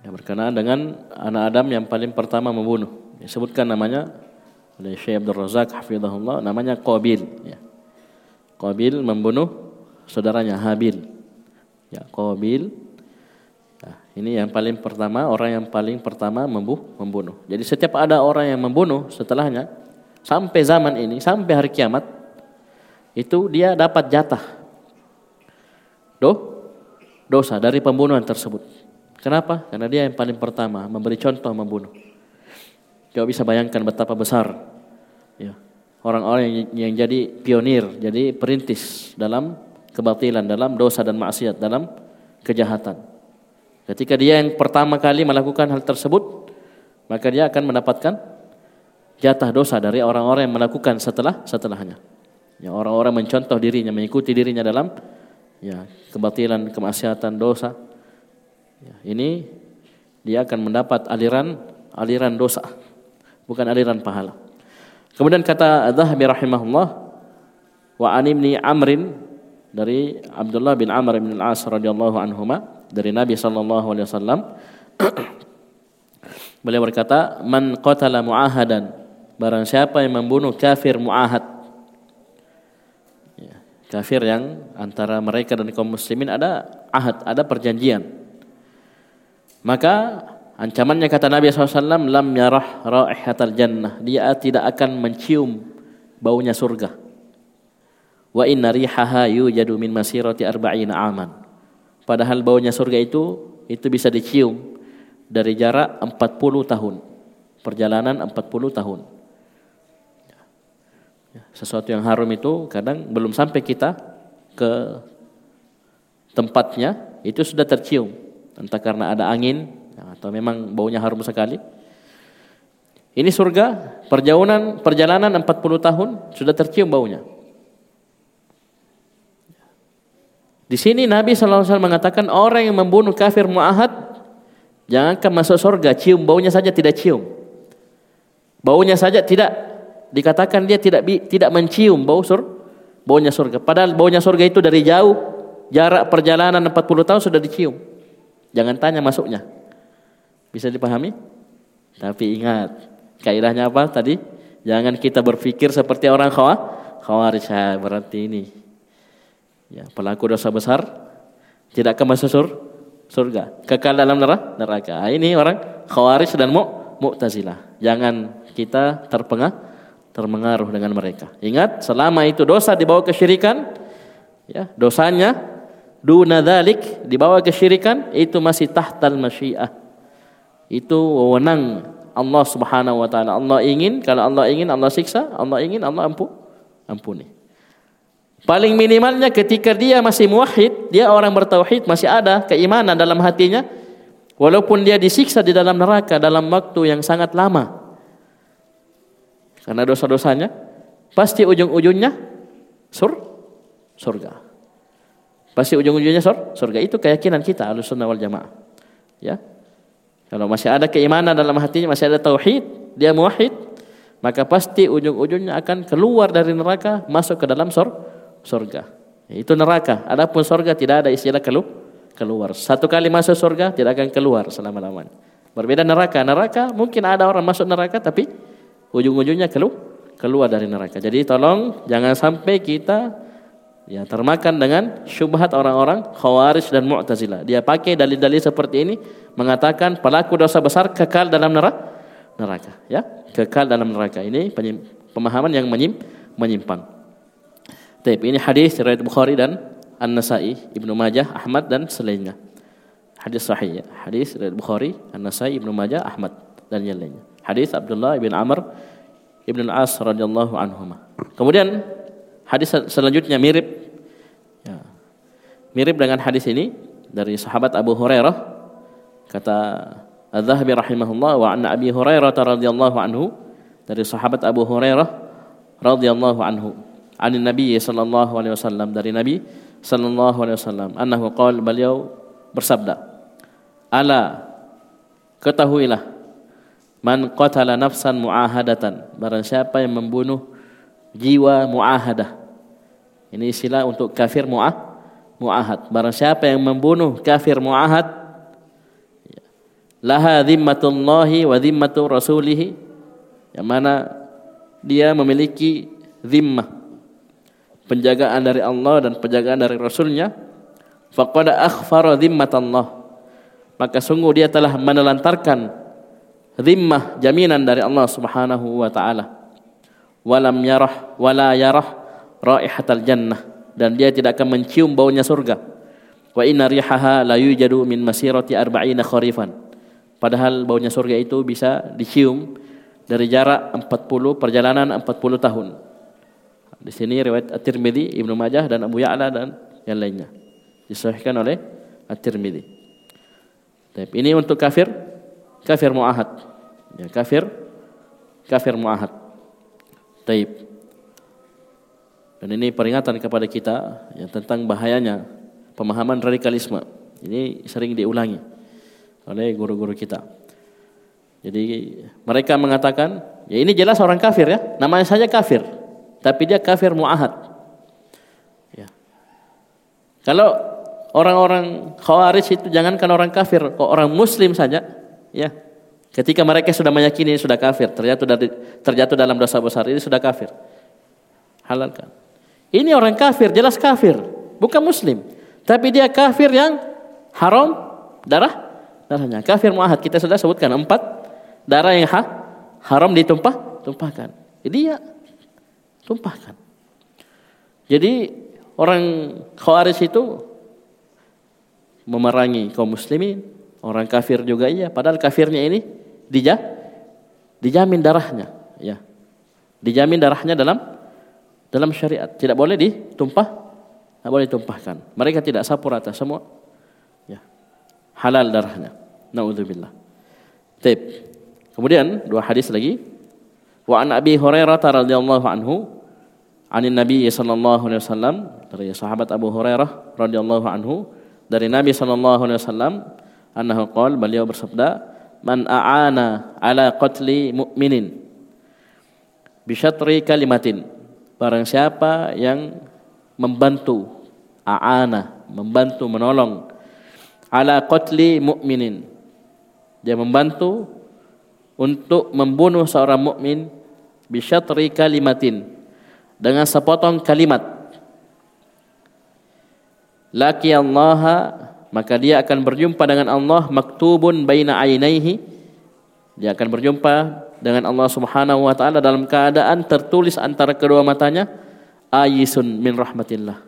Speaker 1: Yang berkenaan dengan anak Adam yang paling pertama membunuh. Disebutkan namanya oleh Syekh Abdul Razak hafizahullah namanya Qabil ya. Qabil membunuh saudaranya Habil. Ya, Qabil ini yang paling pertama, orang yang paling pertama membuh, membunuh. Jadi setiap ada orang yang membunuh setelahnya, sampai zaman ini, sampai hari kiamat, itu dia dapat jatah. Do, dosa dari pembunuhan tersebut. Kenapa? Karena dia yang paling pertama memberi contoh membunuh. Kau bisa bayangkan betapa besar ya, orang-orang yang, yang jadi pionir, jadi perintis dalam kebatilan, dalam dosa dan maksiat, dalam kejahatan. Ketika dia yang pertama kali melakukan hal tersebut, maka dia akan mendapatkan jatah dosa dari orang-orang yang melakukan setelah setelahnya. Ya, orang-orang mencontoh dirinya, mengikuti dirinya dalam ya kebatilan, kemaksiatan, dosa. Ya, ini dia akan mendapat aliran aliran dosa, bukan aliran pahala. Kemudian kata Zahabi rahimahullah wa animni Amrin dari Abdullah bin Amr bin Al-As radhiyallahu anhuma dari Nabi sallallahu alaihi wasallam. Beliau berkata man qatala muahadan barang siapa yang membunuh kafir muahad. Ya, kafir yang antara mereka dan kaum muslimin ada ahad ada perjanjian. Maka ancamannya kata Nabi SAW lam yarah raihatal jannah dia tidak akan mencium baunya surga wa inna rihaha yujadu min masirati arba'ina aman Padahal baunya surga itu itu bisa dicium dari jarak 40 tahun. Perjalanan 40 tahun. Ya, sesuatu yang haram itu kadang belum sampai kita ke tempatnya itu sudah tercium. Entah karena ada angin ya, atau memang baunya harum sekali. Ini surga, perjalanan perjalanan 40 tahun sudah tercium baunya. Di sini Nabi SAW mengatakan orang yang membunuh kafir mu'ahad jangankan masuk surga, cium baunya saja tidak cium. Baunya saja tidak dikatakan dia tidak tidak mencium bau sur baunya surga. Padahal baunya surga itu dari jauh jarak perjalanan 40 tahun sudah dicium. Jangan tanya masuknya. Bisa dipahami? Tapi ingat, kaidahnya apa tadi? Jangan kita berpikir seperti orang khawarij. Berarti ini Ya, pelaku dosa besar tidak akan masuk sur, surga, kekal dalam neraka. Nah, ini orang Khawarij dan Mu, Mu'tazilah. Jangan kita terpengaruh terpengaruh dengan mereka. Ingat, selama itu dosa dibawa kesyirikan, ya, dosanya duna dzalik dibawa kesyirikan itu masih tahtal masyiah. Itu wewenang Allah Subhanahu wa taala. Allah ingin, kalau Allah ingin Allah siksa, Allah ingin Allah ampu, ampuni. Paling minimalnya ketika dia masih muwahhid, dia orang bertauhid, masih ada keimanan dalam hatinya, walaupun dia disiksa di dalam neraka dalam waktu yang sangat lama. Karena dosa-dosanya, pasti ujung-ujungnya sur surga. Pasti ujung-ujungnya sur surga. Itu keyakinan kita Ahlussunnah wal Jamaah. Ya. Kalau masih ada keimanan dalam hatinya, masih ada tauhid, dia muwahhid, maka pasti ujung-ujungnya akan keluar dari neraka masuk ke dalam surga surga. Itu neraka. Adapun surga tidak ada istilah kelu keluar. Satu kali masuk surga tidak akan keluar selama-lamanya. Berbeda neraka. Neraka mungkin ada orang masuk neraka tapi ujung-ujungnya kelu keluar dari neraka. Jadi tolong jangan sampai kita ya termakan dengan syubhat orang-orang Khawarij dan Mu'tazilah. Dia pakai dalil-dalil seperti ini mengatakan pelaku dosa besar kekal dalam neraka. Neraka, ya, kekal dalam neraka. Ini pemahaman yang menyimpang. Taib ini hadis riwayat Bukhari dan An-Nasai, Ibnu Majah, Ahmad dan selainnya. Hadis sahih ya. Hadis riwayat Bukhari, An-Nasai, Ibnu Majah, Ahmad dan yang lainnya. Hadis Abdullah bin Amr Ibn Al-As radhiyallahu anhuma. Kemudian hadis selanjutnya mirip ya, mirip dengan hadis ini dari sahabat Abu Hurairah kata Az-Zahabi rahimahullah wa an Abi Hurairah radhiyallahu anhu dari sahabat Abu Hurairah radhiyallahu anhu an Nabi sallallahu alaihi wasallam dari Nabi sallallahu alaihi wasallam. Annahu qala beliau bersabda ala ketahuilah man qatala nafsan muahadatan. Barang siapa yang membunuh jiwa muahadah. Ini istilah untuk kafir muah muahad. Barang siapa yang membunuh kafir muahad laha dhimmatullahi wa dhimmatu rasulihi yang mana dia memiliki zimmah penjagaan dari Allah dan penjagaan dari Rasulnya faqad akhfara Allah maka sungguh dia telah menelantarkan zimmah jaminan dari Allah Subhanahu wa taala. Walam yarah wala yarah raihatal jannah. Dan dia tidak akan mencium baunya surga. Wa inna rihaha la yujadu min masirati arba'ina kharifan. Padahal baunya surga itu bisa dicium dari jarak 40 perjalanan 40 tahun di sini riwayat At-Tirmidzi, Ibnu Majah dan Abu Ya'la dan yang lainnya. Disahihkan oleh At-Tirmidzi. Ini untuk kafir kafir muahad. Ya, kafir kafir muahad. Taib. Dan ini peringatan kepada kita ya, tentang bahayanya pemahaman radikalisme. Ini sering diulangi oleh guru-guru kita. Jadi mereka mengatakan, ya ini jelas orang kafir ya, namanya saja kafir tapi dia kafir muahad. Ya. Kalau orang-orang khawarij itu jangankan orang kafir, kok orang muslim saja, ya. Ketika mereka sudah meyakini sudah kafir, terjatuh dari terjatuh dalam dosa besar ini sudah kafir. Halalkan. Ini orang kafir, jelas kafir, bukan muslim. Tapi dia kafir yang haram darah darahnya. Kafir muahad kita sudah sebutkan empat darah yang ha, haram ditumpah tumpahkan. Jadi ya tumpahkan. Jadi orang Khawarij itu memerangi kaum muslimin, orang kafir juga iya, padahal kafirnya ini dija, dijamin darahnya, ya. Dijamin darahnya dalam dalam syariat, tidak boleh ditumpah, tidak boleh ditumpahkan. Mereka tidak sapu rata semua, ya. Halal darahnya. Nauzubillah. Tip. Kemudian dua hadis lagi. Wa an Abi Hurairah radhiyallahu anhu anin Nabi sallallahu alaihi wasallam dari sahabat Abu Hurairah radhiyallahu anhu dari Nabi sallallahu alaihi wasallam annahu qol beliau bersabda man a'ana ala qatli mu'minin bi syatri kalimatin. Barang siapa yang membantu a'ana membantu menolong ala qatli mu'minin dia membantu untuk membunuh seorang mukmin bi syatri kalimatin dengan sepotong kalimat. Laki Allah maka dia akan berjumpa dengan Allah maktubun baina ainaihi. Dia akan berjumpa dengan Allah Subhanahu wa taala dalam keadaan tertulis antara kedua matanya ayisun min rahmatillah.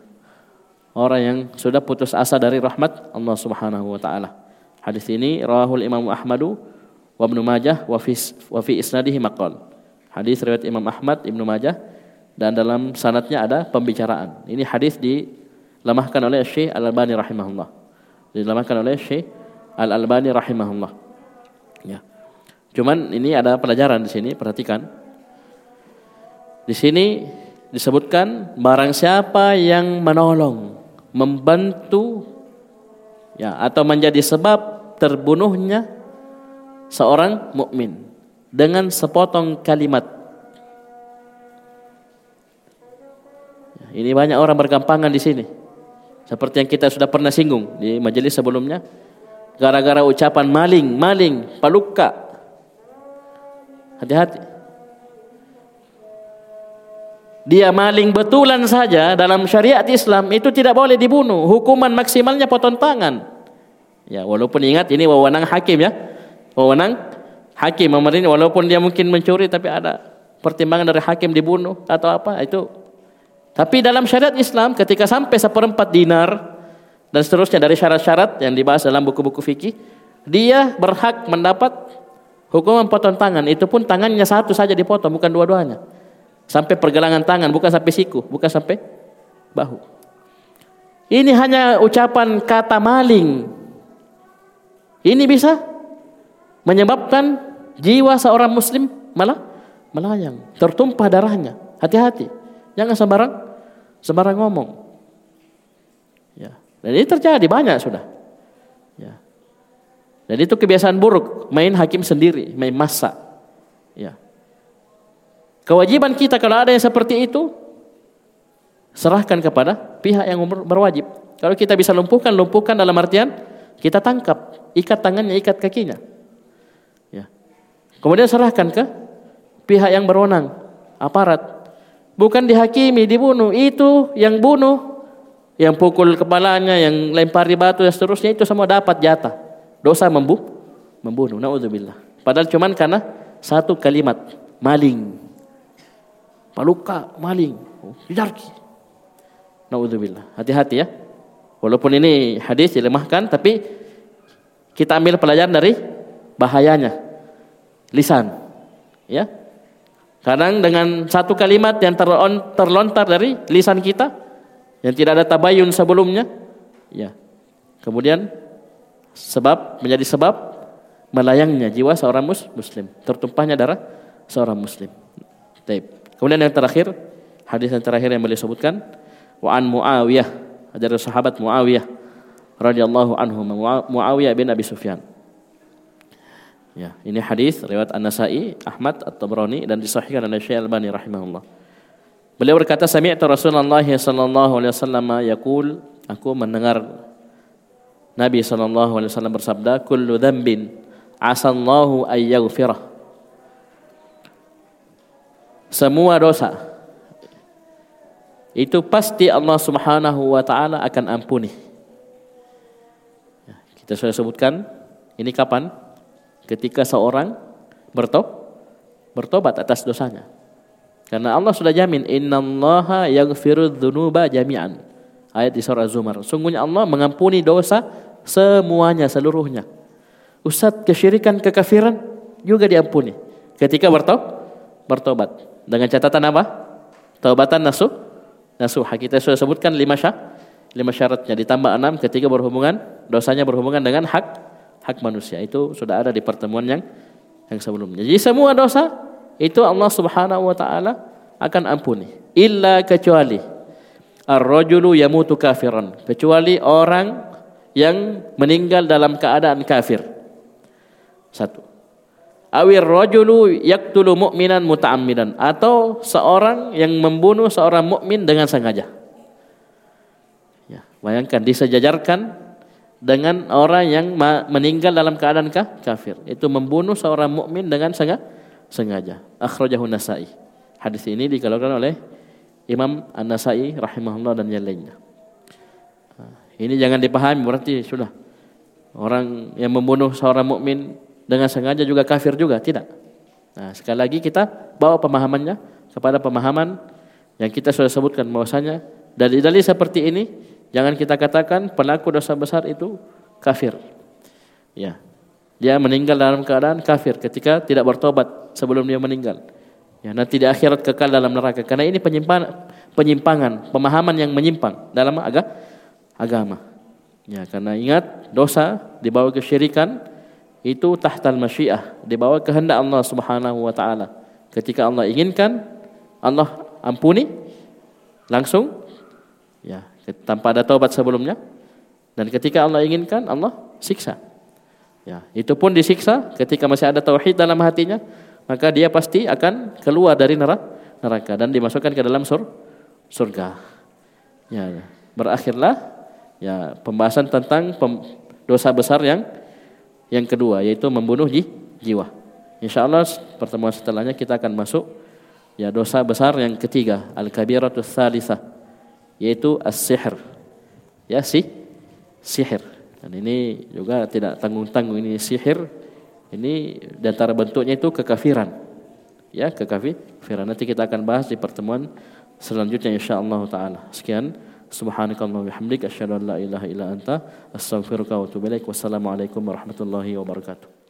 Speaker 1: Orang yang sudah putus asa dari rahmat Allah Subhanahu wa taala. Hadis ini rawahul Imam Ahmadu wa Ibnu Majah wa fi wa fi isnadihi maqal. Hadis riwayat Imam Ahmad Ibnu Majah dan dalam sanatnya ada pembicaraan ini hadis di dilemahkan oleh Syekh Al-Albani rahimahullah. Dilemahkan oleh Syekh Al-Albani rahimahullah. Ya. Cuman ini ada pelajaran di sini, perhatikan. Di sini disebutkan barang siapa yang menolong, membantu ya atau menjadi sebab terbunuhnya seorang mukmin dengan sepotong kalimat. Ini banyak orang bergampangan di sini. Seperti yang kita sudah pernah singgung di majelis sebelumnya. Gara-gara ucapan maling, maling, paluka. Hati-hati. Dia maling betulan saja dalam syariat Islam itu tidak boleh dibunuh. Hukuman maksimalnya potong tangan. Ya, walaupun ingat ini wewenang hakim ya. Wewenang hakim memerintah walaupun dia mungkin mencuri tapi ada pertimbangan dari hakim dibunuh atau apa itu tapi dalam syariat Islam ketika sampai seperempat dinar dan seterusnya dari syarat-syarat yang dibahas dalam buku-buku fikih, dia berhak mendapat hukuman potong tangan. Itu pun tangannya satu saja dipotong, bukan dua-duanya. Sampai pergelangan tangan, bukan sampai siku, bukan sampai bahu. Ini hanya ucapan kata maling. Ini bisa menyebabkan jiwa seorang muslim malah melayang, tertumpah darahnya. Hati-hati. Jangan sembarang sembarang ngomong. Ya. Dan ini terjadi banyak sudah. Ya. Dan itu kebiasaan buruk, main hakim sendiri, main masa. Ya. Kewajiban kita kalau ada yang seperti itu serahkan kepada pihak yang berwajib. Kalau kita bisa lumpuhkan, lumpuhkan dalam artian kita tangkap, ikat tangannya, ikat kakinya. Ya. Kemudian serahkan ke pihak yang berwenang, aparat Bukan dihakimi, dibunuh. Itu yang bunuh, yang pukul kepalanya, yang lempari batu dan seterusnya itu semua dapat jatah. Dosa membunuh, membunuh. Nauzubillah. Padahal cuman karena satu kalimat maling. Paluka maling. Dijarki. Nauzubillah. Hati-hati ya. Walaupun ini hadis dilemahkan tapi kita ambil pelajaran dari bahayanya lisan. Ya, Kadang dengan satu kalimat yang terlontar dari lisan kita yang tidak ada tabayun sebelumnya, ya. Kemudian sebab menjadi sebab melayangnya jiwa seorang mus muslim, tertumpahnya darah seorang muslim. Taib. Kemudian yang terakhir, hadis yang terakhir yang beliau sebutkan, wa an Muawiyah, dari sahabat Muawiyah radhiyallahu anhu, Muawiyah bin Abi Sufyan. Ya, ini hadis riwayat An-Nasa'i, Ahmad At-Tabrani dan disahihkan oleh Syekh Al-Albani rahimahullah. Beliau berkata, "Sami'tu Rasulullah sallallahu alaihi wasallam yaqul, aku mendengar Nabi sallallahu alaihi wasallam bersabda, "Kullu dzambin asallahu ay yaghfirah." Semua dosa itu pasti Allah Subhanahu wa taala akan ampuni. Ya, kita sudah sebutkan ini kapan? Ketika seorang bertob bertobat atas dosanya. Karena Allah sudah jamin yang yaghfiru dzunuba jami'an. Ayat di surah Zumar. Sungguhnya Allah mengampuni dosa Semuanya, seluruhnya. Ustaz, kesyirikan, kekafiran juga diampuni. Ketika bertobat, bertobat. Dengan catatan apa? Taubatan nasuh, nasuh. Kita sudah sebutkan lima syarat, lima syaratnya. Ditambah enam ketika berhubungan, dosanya berhubungan dengan hak hak manusia. Itu sudah ada di pertemuan yang yang sebelumnya. Jadi semua dosa itu Allah Subhanahu wa taala akan ampuni. Illa kecuali ar-rajulu yamutu kafiran. Kecuali orang yang meninggal dalam keadaan kafir. Satu. Awir rajulu yaktulu mu'minan muta'ammidan atau seorang yang membunuh seorang mukmin dengan sengaja. Ya, bayangkan disejajarkan dengan orang yang meninggal dalam keadaan kafir. Itu membunuh seorang mukmin dengan sengaja. Akhrajahu Nasa'i. Hadis ini dikeluarkan oleh Imam An-Nasa'i rahimahullah dan yang lainnya. Ini jangan dipahami berarti sudah orang yang membunuh seorang mukmin dengan sengaja juga kafir juga, tidak. Nah, sekali lagi kita bawa pemahamannya kepada pemahaman yang kita sudah sebutkan bahwasanya dari dalil seperti ini jangan kita katakan pelaku dosa besar itu kafir. Ya. Dia meninggal dalam keadaan kafir ketika tidak bertobat sebelum dia meninggal. Ya, nanti di akhirat kekal dalam neraka karena ini penyimpangan penyimpangan, pemahaman yang menyimpang dalam agama agama. Ya, karena ingat dosa dibawa kesyirikan itu tahtal masyiah, dibawa kehendak Allah Subhanahu wa taala. Ketika Allah inginkan, Allah ampuni langsung ya, tanpa ada taubat sebelumnya. Dan ketika Allah inginkan, Allah siksa. Ya, itu pun disiksa ketika masih ada tauhid dalam hatinya, maka dia pasti akan keluar dari neraka dan dimasukkan ke dalam sur surga. Ya, berakhirlah ya pembahasan tentang dosa besar yang yang kedua yaitu membunuh ji, jiwa. Insyaallah pertemuan setelahnya kita akan masuk ya dosa besar yang ketiga al-kabiratus salisah yaitu as-sihr. Ya si sihir. Dan ini juga tidak tanggung-tanggung ini sihir. Ini di antara bentuknya itu kekafiran. Ya, kekafiran. Nanti kita akan bahas di pertemuan selanjutnya insyaallah taala. Sekian Subhanakallahumma bihamdika asyhadu an la ilaha illa anta astaghfiruka wa atubu ilaik. Wassalamualaikum warahmatullahi wabarakatuh.